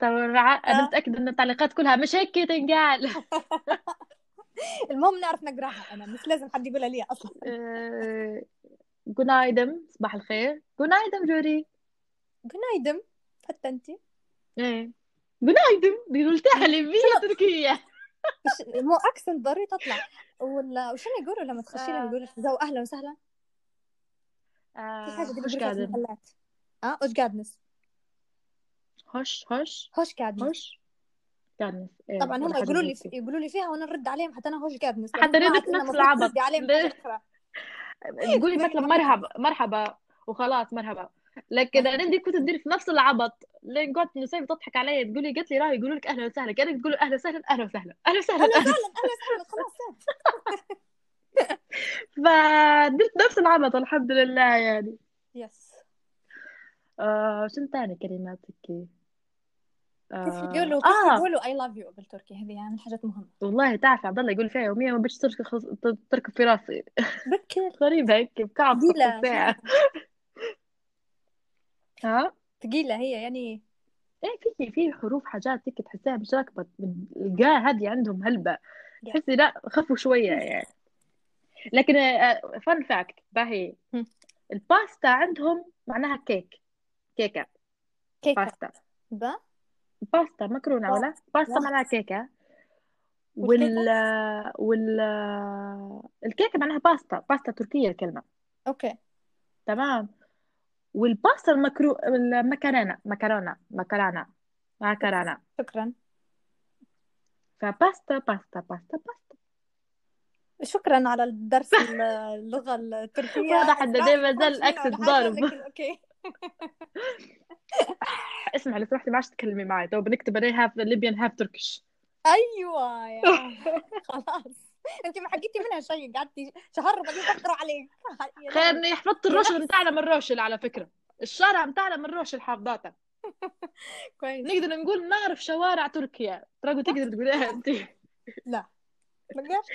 ترى أنا آه. متأكدة إن التعليقات كلها مش هيك تنقال. المهم نعرف نقراها أنا مش لازم حد يقولها لي أصلا. günaydın صباح الخير. günaydın جوري. günaydın حتى أنت. إيه. دي لي شنو؟ بيه تركية مو اكسنت ضروري تطلع. ولا وشنو يقولوا لما تخشي لهم آه. يقولوا جو أهلا وسهلا؟ في حاجة آه دي في قادم المحلات. آه اوش قادنس هش هش هوش قادنس هش قادنس إيه طبعا هم يقولوا لي يقولوا لي فيها وأنا نرد عليهم حتى أنا هوش قادنس حتى ردك انه نفس العبط. عليهم حاجة تقولي مثلا مرحبا مرحبا وخلاص merhaba. لكن أنا دي كنت تدير في نفس العبط. لين قعدت نسيب تضحك علي تقولي قالت لي راهي يقولوا لك أهلا وسهلا. كانك تقولوا أهلا وسهلا أهلا وسهلا أهلا وسهلا أهلا وسهلا أهلا وسهلا خلاص. فدرت نفس العبط الحمد لله يعني. yes آه شنو تاني كلمات آه, يقولوا يقولوا اي لاف يو بالتركي هذه يعني من الحاجات مهمة. والله تعرف عبد الله يقول فيها يوميا ما بدش تركب في راسي. بكر. غريبة هيك الساعة شنو ها؟ ثقيله هي يعني. إيه في في حروف حاجات هيك تحسها مش راكبة الجا هذه عندهم هلبة. Yeah. تحسي لا خفوا شوية يعني. لكن fun fact باهي. هم. الباستا عندهم معناها كيك كيكة. كيكة. باستا. با؟ باستا مكرونة ولا؟ باستا. معناها والكيكة؟ وال وال الكيكة معناها باستا باستا تركية الكلمة. Okay. تمام. والباستا المكرو المكرونة مكرونة مكرونة مكرونة. شكرا. فباستا باستا باستا باستا. شكرا على الدرس اللغة التركية. واضح إن إسراء ده ما زال حاجة، ضارب. أوكي. اسمع لو سمحتي ما عادش تتكلمي معي. تو بنكتب أنا half Libyan half Turkish أيوه يا خلاص. أنت ما حكيتي منها شيء قعدتي شهر بعدين تقرا عليك. يا خير لهوي. إني حفظت الروشل بتاعنا من روشل على فكرة. الشارع بتاعنا من روشل حافظاته. كويس. نقدر نقول نعرف شوارع تركيا. ترى تقدر تقوليها أنت. لا. بقدرش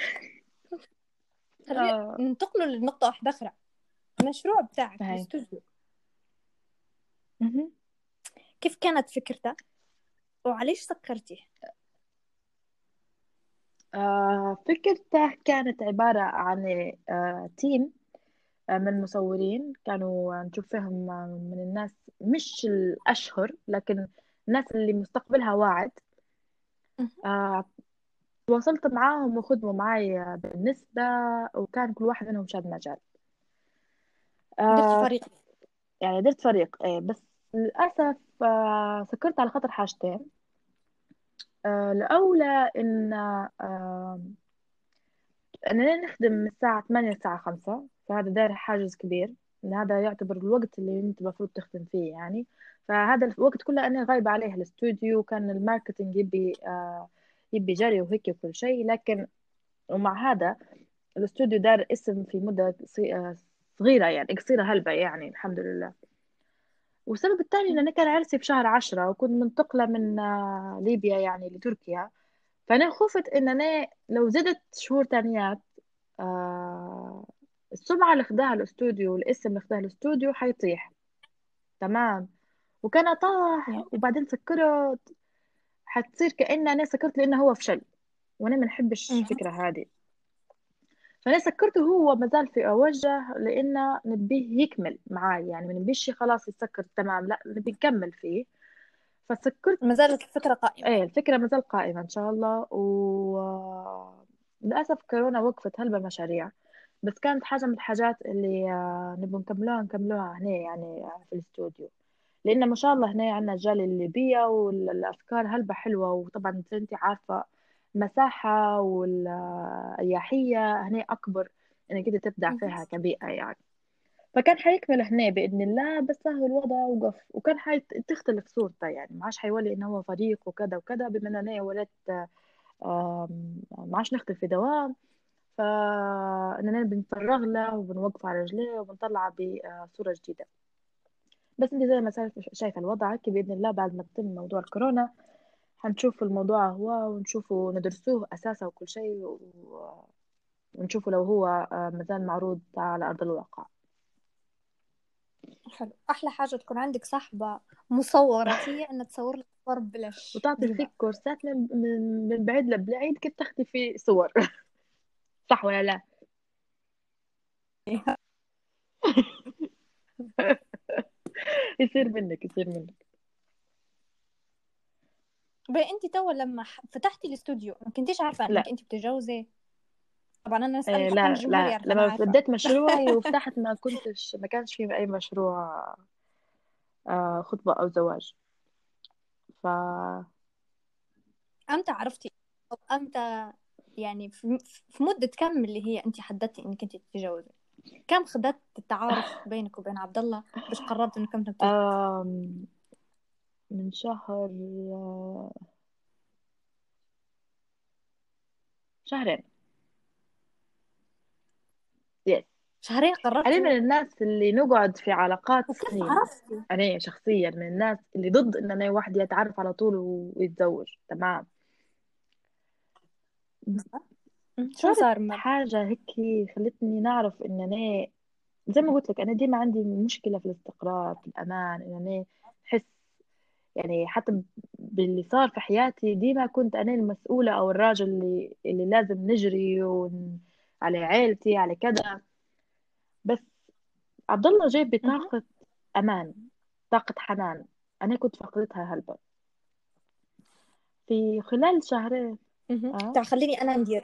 خلينا آه. ننتقلوا لنقطة واحدة أخرى. المشروع بتاعك هاي. مهم. كيف كانت فكرته؟ وعليش سكرتيه؟ آه، فكرته كانت عبارة عن آه، تيم آه، من مصورين كانوا نشوف فيهم آه، من الناس مش الأشهر لكن الناس اللي مستقبلها واعد. آه، تواصلت معاهم وخدموا معي آه، بالنسبة وكان كل واحد منهم شاد مجال. درت آه، فريق. يعني درت فريق إيه بس للأسف آه، سكرت على خاطر حاجتين. آه، الأولى إن آه، أننا نخدم من الساعة 8 للساعة 5 فهذا داير حاجز كبير. إن هذا يعتبر الوقت اللي أنت المفروض تخدم فيه يعني. فهذا الوقت كله أنا غايبة عليه الاستوديو كان ال marketing يبي آه، يبي جري وهيك وكل شيء. لكن ومع هذا الاستوديو دار اسم في مدة آه، صغيرة يعني قصيرة هلبة يعني الحمد لله. والسبب الثاني إن أنا كان عرسي في شهر عشرة وكنت منتقلة من آه، ليبيا يعني لتركيا. فأنا خفت إن أنا لو زدت شهور تانيات آه السمعة اللي خداها الاستوديو والاسم اللي خداها الاستوديو حيطيح. تمام؟ وكان طاح. وبعدين سكرت. حتصير كأن أنا سكرت لأنه هو فشل. وأنا ما نحبش مهم. الفكرة هذه. فأنا سكرته هو مازال في أوجه لأنه نبيه يكمل معاي. يعني ما نبيش خلاص يسكر تمام. لا نبي نكمل فيه. فسكرت ما زالت الفكرة قائمة. إيه الفكرة مازال قائمة إن شاء الله. و للأسف كورونا وقفت هلبة مشاريع. بس كانت حاجة من الحاجات اللي آه، نبغى نكملوها نكملوها هنا يعني آه، في الاستوديو. لأن ما شاء الله هنا عندنا الجالية الليبية والأفكار هلبة حلوة. وطبعا أنت عارفة المساحة والأريحية هنا أكبر إنك أنت تبدع فيها كبيئة يعني. فكان حيكمل هنا بإذن الله بس هو الوضع وقف. وكان حتختلف صورته يعني. ما عادش حيولي إنه هو فريق وكذا وكذا بما إن أنا ولدت ما عادش نخدم في دوام. فإننا بنفرغ له وبنوقف على رجليه وبنطلع بصورة جديدة. بس أنت زي ما شايف- شايفة الوضع هيك بإذن الله بعد ما تتم موضوع الكورونا حنشوف الموضوع هو ونشوفه ندرسوه أساسا وكل شيء و- ونشوفه لو هو آه، مازال معروض على أرض الواقع. حلو. أحلى حاجة تكون عندك صاحبة مصورة هي إن تصور لك صور بلاش. وتعطي. فيك كورسات من من بعيد لبعيد كيف تاخدي فيه صور. صح ولا لا؟ يصير منك يصير منك. بقى انت توا لما فتحتي الاستوديو ما كنتيش عارفة. انك انت بتتجوزي طبعا أنا اسال إيه حكم لا لا لما بديت مشروعي وفتحت ما كنتش ما كانش في أي مشروع آه، خطبة أو زواج. ف إمتى عرفتي. أو إمتى يعني في مدة كم اللي هي أنت حددتي إنك أنت تتجوزي؟ كم خدت التعارف بينك وبين عبد الله؟ باش قررتوا انكم تتجوزوا من شهر شهرين. يس شهرين أنا من الناس اللي نقعد في علاقات سنين عرفتي؟ أنا شخصيا من الناس اللي ضد إن أنا واحد يتعرف على طول ويتزوج. تمام. شو صار ما حاجة هيك خلتني نعرف إن أنا زي ما قلت لك أنا ديما عندي مشكلة في الاستقرار في الأمان إن أنا يعني حتى باللي صار في حياتي ديما كنت أنا المسؤولة أو الراجل اللي اللي لازم نجري ون... على عيلتي على كذا. بس عبد الله مهم. بطاقة أمان طاقة حنان. أنا كنت فقدتها هلبا. في خلال شهرين تاع خليني أنا ندير.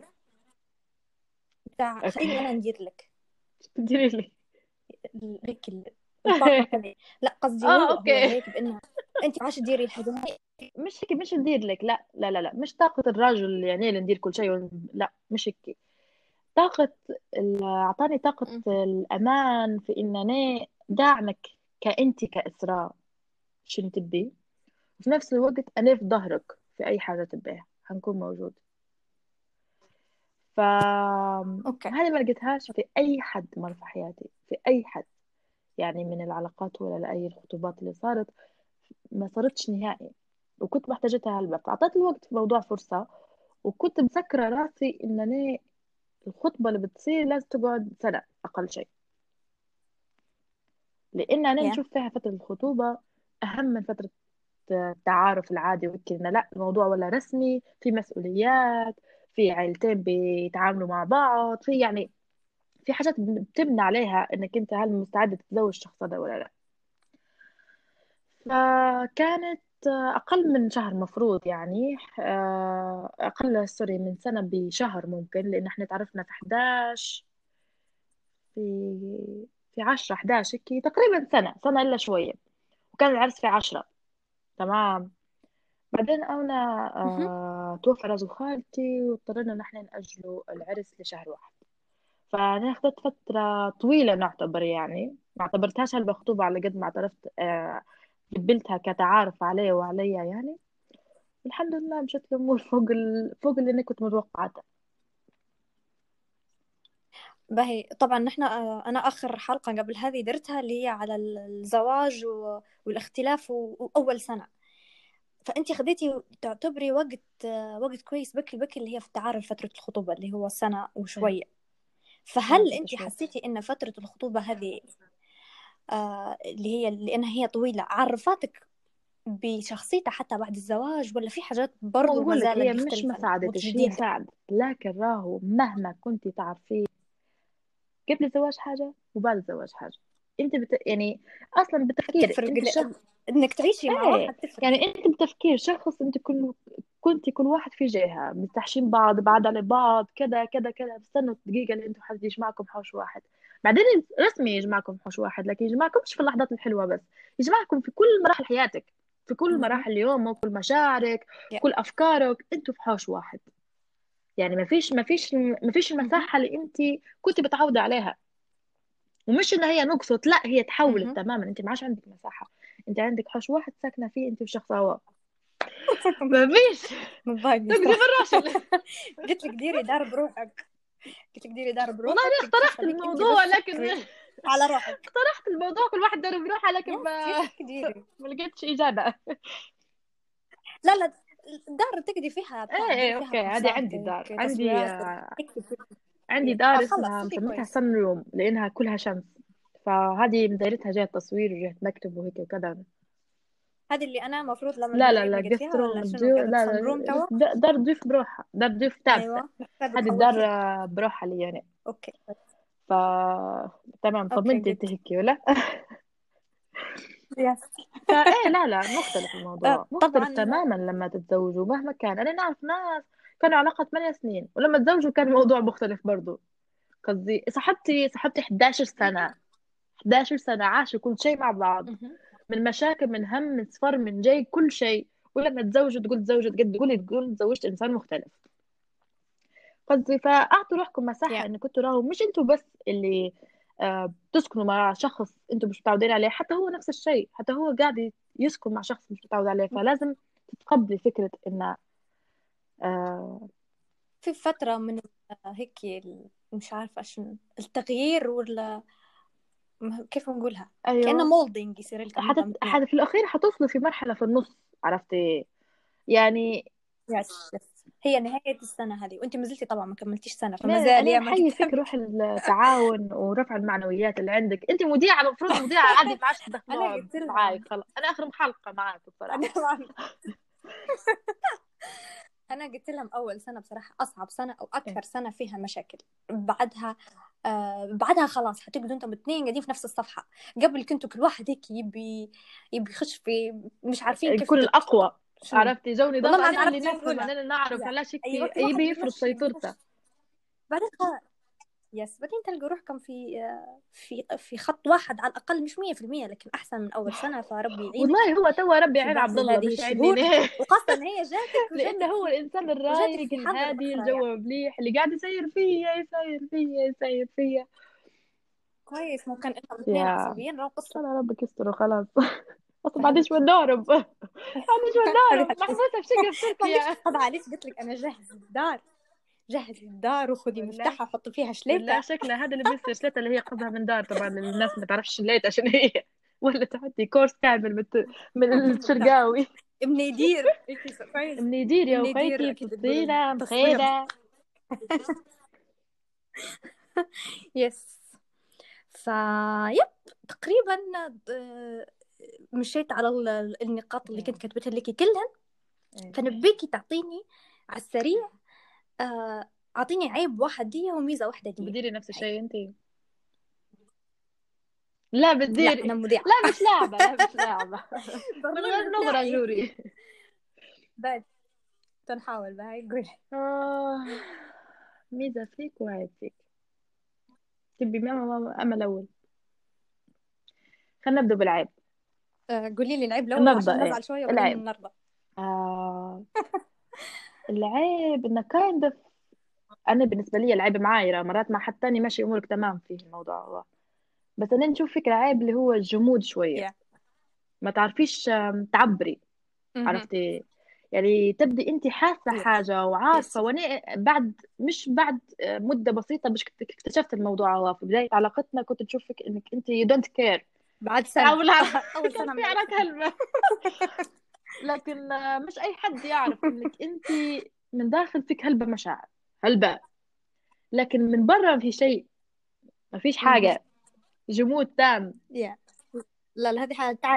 تاع خليني أنا أوكي ندير لك. تديري لي. ال- هذه لا قصدي آه أوكي. هيك بانه انت عاش تديري الحاجة. هاي مش هيك مش ندير لك. لا لا لا لا. مش طاقة الرجل يعني اللي ندير كل شيء ون- لا مش هيك. طاقة ال- أعطاني طاقة مهم. الأمان في إن أنا داعمك كأنت كإسراء. شنو تبي؟ وفي نفس الوقت أنا في ظهرك في أي حاجة تبيها. هنكون موجود. أوكي. فهذه ما لقيتهاش في أي حد مر في حياتي. في أي حد. يعني من العلاقات ولا لأي الخطوبات اللي صارت ما صارتش نهائي. وكنت محتاجتها هالبا فأعطيت الوقت في موضوع فرصة وكنت مسكرة راسي إن أنا الخطبة اللي بتصير لازم تقعد سنة أقل شيء. لأن أنا يا. نشوف فيها فترة الخطوبة أهم من فترة التعارف العادي إنه لا الموضوع ولا رسمي في مسؤوليات في عيلتين بيتعاملوا مع بعض في يعني في حاجات بتبنى عليها إنك أنت هل مستعد تتزوج الشخص هذا ولا لأ. فكانت أقل من شهر مفروض يعني آه، أقل سوري من سنة بشهر ممكن لأن إحنا تعرفنا في 11 في في 10 11 هيك تقريبا سنة سنة إلا شوية. وكان العرس في 10 تمام. بعدين أنا. آه توفى رجل خالتي واضطرينا نحن نأجلوا العرس لشهر واحد. فأنا أخذت فترة طويلة نعتبر يعني ما اعتبرتهاش هلبة خطوبة على قد ما اعترفت آه قبلتها كتعارف عليه وعليا يعني. الحمد لله مشت الأمور فوق ال... فوق اللي أنا كنت متوقعته. باهي. طبعا نحن آه، أنا آخر حلقة قبل هذه درتها اللي هي على ال- الزواج والاختلاف وأول سنة. فأنت خديتي تعتبري وقت آه، وقت كويس بكري بكري اللي هي في التعارف فترة الخطوبة اللي هو سنة وشوية. سنة فهل ستة انت حسيتي إن فترة الخطوبة هذه آه اللي هي لأنها هي طويلة عرفتك بشخصيتها حتى بعد الزواج ولا في حاجات هو برضو ما زالت هي مش ما ساعدتش هي ساعدت لكن راهو مهما كنت تعرفيه قبل الزواج حاجة وبعد الزواج حاجة. انت بت... يعني أصلا بتفكيرك تفرق انت شخص انك تعيشي مع إيه واحد تفرق يعني انت بتفكير شخص انت كل كنت كل واحد في جهة مستحشين بعض بعاد على بعض كذا كذا كذا بستنوا الدقيقة اللي أنتوا حد يجمعكم حوش واحد بعدين رسمي يجمعكم حوش واحد لكن يجمعكمش في اللحظات الحلوة بس يجمعكم في كل مراحل حياتك في كل. مراحل يومك كل مشاعرك. كل أفكارك أنتوا في حوش واحد يعني ما فيش ما فيش ما فيش مهم. المساحة اللي انت كنت متعودة عليها ومش إن هي نقصت لا هي تحولت. تماما. أنت ما عادش عندك مساحة. أنت عندك حوش واحد ساكنة فيه أنت وشخص هوا. ما فيش. صراحة بالراشد قلت لك ديري دار بروحك. قلت لك ديري دار والله بروحك أنا تكفي اقترحت الموضوع لكن على روحك. اقترحت الموضوع كل واحد دار بروحه لكن ما ما لقيتش إجابة. لا لا الدار تقدي فيها إيه أوكي هذه عندي دار. عندي آه، عندي آه دار اسمها مسميتها سن روم لأنها كلها شمس. فهذه مدايرتها جهة تصوير وجهة مكتب وهيك وكذا. هذه اللي أنا المفروض لما لا لا لا جست روم لا لا دار ضيوف بروحها. دار ثابتة. أيوه محتاجة هذه الدار آه، بروحها لي يعني. Okay. ف تمام okay طمنت انت هيك ولا؟ yes فايه لا لا مختلف الموضوع. مختلف طبعا تماما لما تتزوجوا مهما كان. أنا نعرف ناس كانوا علاقة 8 سنين ولما تزوجوا كان الموضوع مختلف برضو. قصدي صاحبتي صاحبتي 11 سنة 11 سنة عاشوا كل شيء مع بعض. من مشاكل من هم من صفر من جاي كل شيء. ولما تزوجوا تقول تزوجت قد تقولي تقول تزوجت إنسان مختلف. قصدي فأعطوا روحكم مساحة يا إن كنتوا راهو مش إنتوا بس اللي آه، بتسكنوا مع شخص إنتوا مش متعودين عليه حتى هو نفس الشيء. حتى هو قاعد يسكن مع شخص مش متعود عليه. فلازم تتقبلي فكرة إن آه، في فترة من هيك مش عارفة شنو التغيير ولا كيف نقولها؟ كأنه أيوه molding يصير لكم حتى حتى في الأخير حتوصلوا في مرحلة في النص عرفتي؟ يعني yes yes هي نهاية السنة هذه وأنت ما زلتي طبعا ما كملتيش سنة فما زال نحيي فيك روح التعاون ورفع المعنويات اللي عندك. أنت مذيعة المفروض مذيعة عادي ما عادش لها. معاي خلاص. أنا آخر محلقة معاك بصراحة. أنا قلت لهم أول سنة بصراحة أصعب سنة أو أكثر سنة فيها مشاكل. بعدها آه بعدها خلاص حتقعدوا أنتم الاثنين قاعدين في نفس الصفحة. قبل كنتوا كل واحد هيك يبي يبي يخش في مش عارفين كيف يكون تت- الاقوى عرفتي؟ جو نظام اللي نفهم نعرف علاش يبي يفرض سيطرته. خلاص يس بعدين تلقوا روحكم في في في خط واحد على الأقل مش 100% لكن أحسن من أول سنة فربي يعينك والله هو توا ربي يعين عبد الله مش ليه وخاصة ان هي جاتك لأنه هو الإنسان الرايق الهادي يعني الجو مليح اللي قاعد يسير فيا يسير فيا يسير فيا. كويس ممكن أنتم الاثنين عصبيين راهو قصه أنا ربك يستر خلاص أصلا ما عنديش وين نهرب ما عنديش وين نهرب محبوسه في شقه في تركيا طبعا عليش قلت لك أنا جهز الدار جهز الدار وخذي ولا مفتاحها وحطي فيها شليته شكلها هذا اللي بيصير شليتها اللي هي قصدها من دار طبعا الناس ما تعرفش شليتها عشان هي. ولا تعدي كورس كامل من من الشرقاوي. ابني يدير من يدير يا وخيتي تصوير مخيدة يس فيب تقريبا آه، مشيت على ال- النقاط اللي كنت كتبتها لك كلها إيه. فنبيكي تعطيني على السريع أعطيني عيب واحد دي وميزه واحدة دي. بتديري نفس الشيء انت لا لا بتديري. أنا مذيعه لا مش لعبة لا مش لعبة. من غير بتاعي جوري. بعد تنحاول بهاي قول آه ميزة فيك وعيب فيك. تبي ماما أما الأول. خلينا نبدأ بالعيب. آه، قولي لي العيب الأول عشان نرضى إيه؟ نزعل شوية وبعدين العيب. نرضى آه. العيب إنه kind of أنا بالنسبة لي العيب معاي راه مرات مع حد تاني ماشي أمورك تمام فيه الموضوع. هو بس أنا نشوف فيك العيب اللي هو الجمود شوية. Yeah. ما تعرفيش تعبري. مهم. عرفتي؟ يعني تبدي انت حاسة yes حاجة وعارفة وأنا بعد مش بعد مدة بسيطة مش كنت اكتشفت الموضوع هو في بداية علاقتنا كنت تشوفك إنك انت you don't care بعد سنة. أول سنة لكن مش أي حد يعرف إنك أنت من داخل فيك هلبة مشاعر هلبة. لكن من برا في شيء ما فيش. حاجة. جمود تام. Yeah. لا لا هذه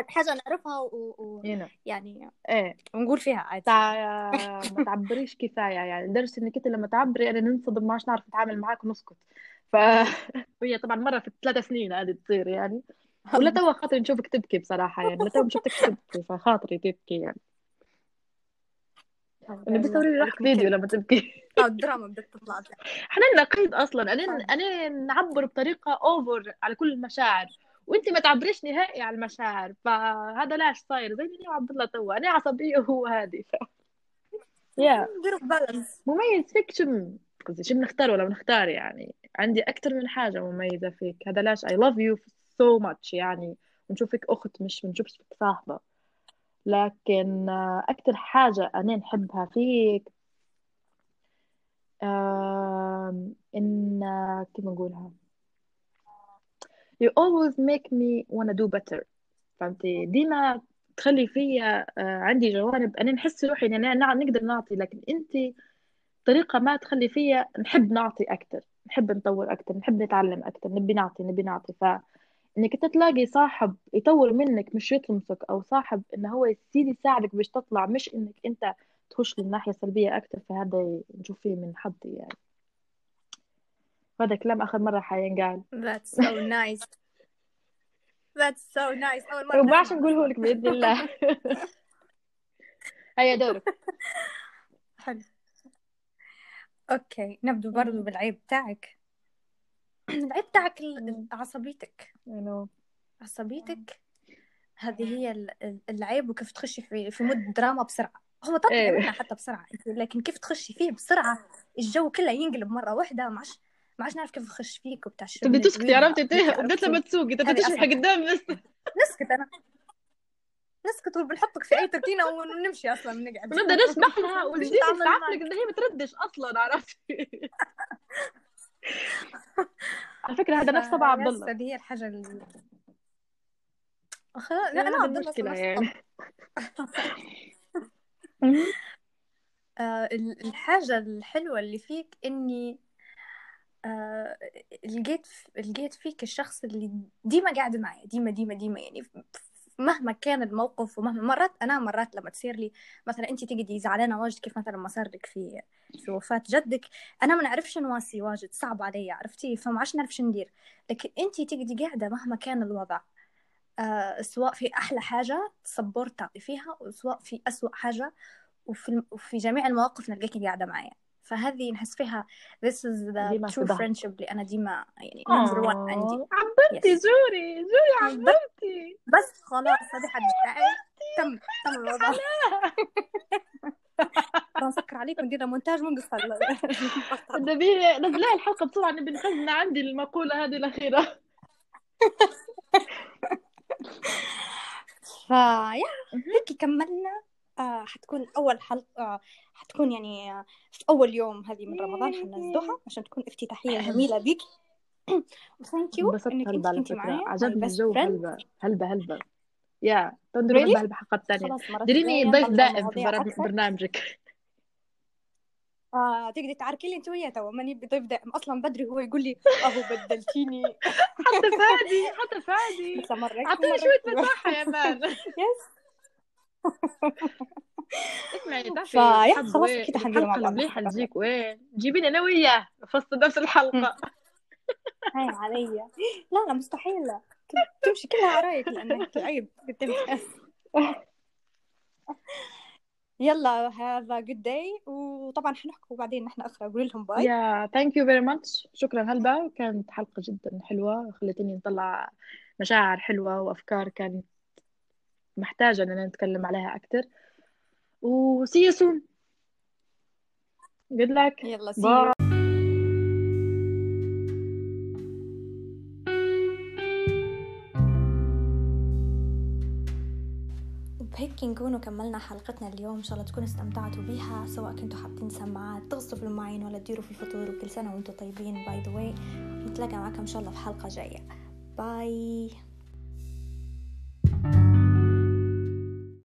حاجة نعرفها و... و... يعني إيه. ونقول فيها عادي. تع... ما تعبريش كفاية يعني. لدرجه إنك أنت لما تعبري أنا ننصدم ما عادش نعرف نتعامل معاك ونسكت. ف وهي طبعا مرة في ثلاث سنين هذه تصير يعني. ولا توا خاطري نشوفك تبكي بصراحة يعني لا توا شفتك تبكي فخاطري تبكي يعني. أنا بصوري لي راح فيديو لما تبكي. الدراما بدأت تطلع إحنا نقيد أصلا. أنا طيب. أنا نعبر بطريقة over على كل المشاعر وانت ما تعبريش نهائي على المشاعر فهذا لاش صاير. زي أنا وعبد الله توا. أنا عصبية وهو هادي ف... يا balance مميز فيك شو قصدي شو بنختار ولا بنختار يعني؟ عندي أكتر من حاجة مميزة فيك. هذا لاش I love you so much يعني بنشوفك أخت مش بنشوفك صاحبة. لكن آه، أكتر حاجة أنا نحبها فيك إن آه، كيف نقولها you always make me wanna do better. فهمتي؟ ديما تخلي فيا آه، عندي جوانب. أنا نحس روحي أنا نع- نقدر نعطي لكن أنت طريقة ما تخلي فيا نحب نعطي أكتر. نحب نطور أكتر نحب نتعلم أكتر نبي نعطي نبي نعطي. فإنك أنت تلاقي صاحب يطور منك مش يطمسك أو صاحب إنه هو يزيد يساعدك باش تطلع مش إنك أنت تخش للناحية السلبية أكتر فهذا نشوف فيه من حظي يعني. هذا كلام آخر مرة حينقال. That's so nice. That's so nice. أول مرة نسمع. نقوله لك بإذن الله. هيا دورك. حلو. أوكي نبدو برضو بالعيب تاعك العيب تاعك عصبيتك. عصبيتك هذه هي ال- ال- العيب وكيف تخشي في في مود دراما بسرعة. هو تطلع إيه. حتى بسرعة لكن كيف تخشي فيه بسرعة؟ الجو كله ينقلب مرة واحدة ما عادش ما عادش نعرف كيف نخش فيك وبتاع شو تبدي من تسكتي عرفتي؟ بدأت لما تسوقي تمشي أصعب قدام بس. نسكت أنا. نسكت وبنحطك في أي تركينة ونمشي أصلا بنقعد ونبدا نسمح لها والجديد نتعامل يستعف معك. لك إن هي بتردش أصلا عرفتي؟ على فكرة هذا نفس طبع عبد الله. هذه هي الحاجة اللي خلاص لا عبد الله المشكلة نفس يعني. آه الحاجة الحلوة اللي فيك إني آه لقيت لقيت فيك الشخص اللي ديما قاعد معي ديما ديما ديما يعني مهما كان الموقف ومهما مرات أنا مرات لما تصير لي مثلا انت تقعدي زعلانة واجد كيف مثلا ما صار لك في في وفاة جدك أنا ما نعرفش نواسي واجد صعب علي عرفتي؟ فما عادش نعرف شندير لكن انت تقعدي قاعدة مهما كان الوضع آه سواء في أحلى حاجة تصبرت تعطي فيها وسواء في أسوأ حاجة وفي وفي جميع المواقف نلقاكي قاعدة معايا. فهذه نحس فيها this is the true friendship اللي أنا ديما يعني number one عندي. عبرتي yes. جوري جوري عبرتي. بس خلاص هذه حد تم تم الوضع. نسكر عليك وندير مونتاج ونقص نبي نزلها الحلقة بسرعة نبي نخزن عندي المقولة هذه الأخيرة. ف yeah هيك كملنا. آه حتكون أول حلقة آه حتكون يعني آه في أول يوم هذه من رمضان حننزلوها عشان تكون افتتاحية جميلة بيك. thank you إنك أنت كنتي معايا عجبني الجو هلبة هلبة هلبة. يا تندري هلبة هلبة حلقة ثانية. ديريني ضيف دائم في برنامجك. آه تقدري تعاركي لي أنت وياه؟ توا ماني بضيف دائم. أصلا بدري هو يقول لي أهو بدلتيني. حتى فادي حتى فادي. أعطيني شوية مساحة يا مان. يس اسمعي فيا خلاص أكيد حندير مع بعض مليحه تجيك وين؟ جيبيني أنا وياه في نفس الحلقة. هاي علي لا لا مستحيل تمشي كلها عرايك لأنك عيب يلا هذا good day وطبعا حنحكوا بعدين نحن أخرى. قولي لهم bye يا thank you very much شكرا هلبا. كانت حلقة جدا حلوة خلتني نطلع مشاعر حلوة وأفكار كانت محتاجة إننا نتكلم عليها أكتر. و see you soon. Good luck. يلا see you. بهيك نكونوا كملنا حلقتنا اليوم. إن شاء الله تكونوا استمتعتوا بيها سواء كنتوا حاطين سماعات تغصوا المعين ولا تديروا في الفطور وكل سنة وأنتم طيبين by the way نتلاقى معكم إن شاء الله في حلقة جاية. Bye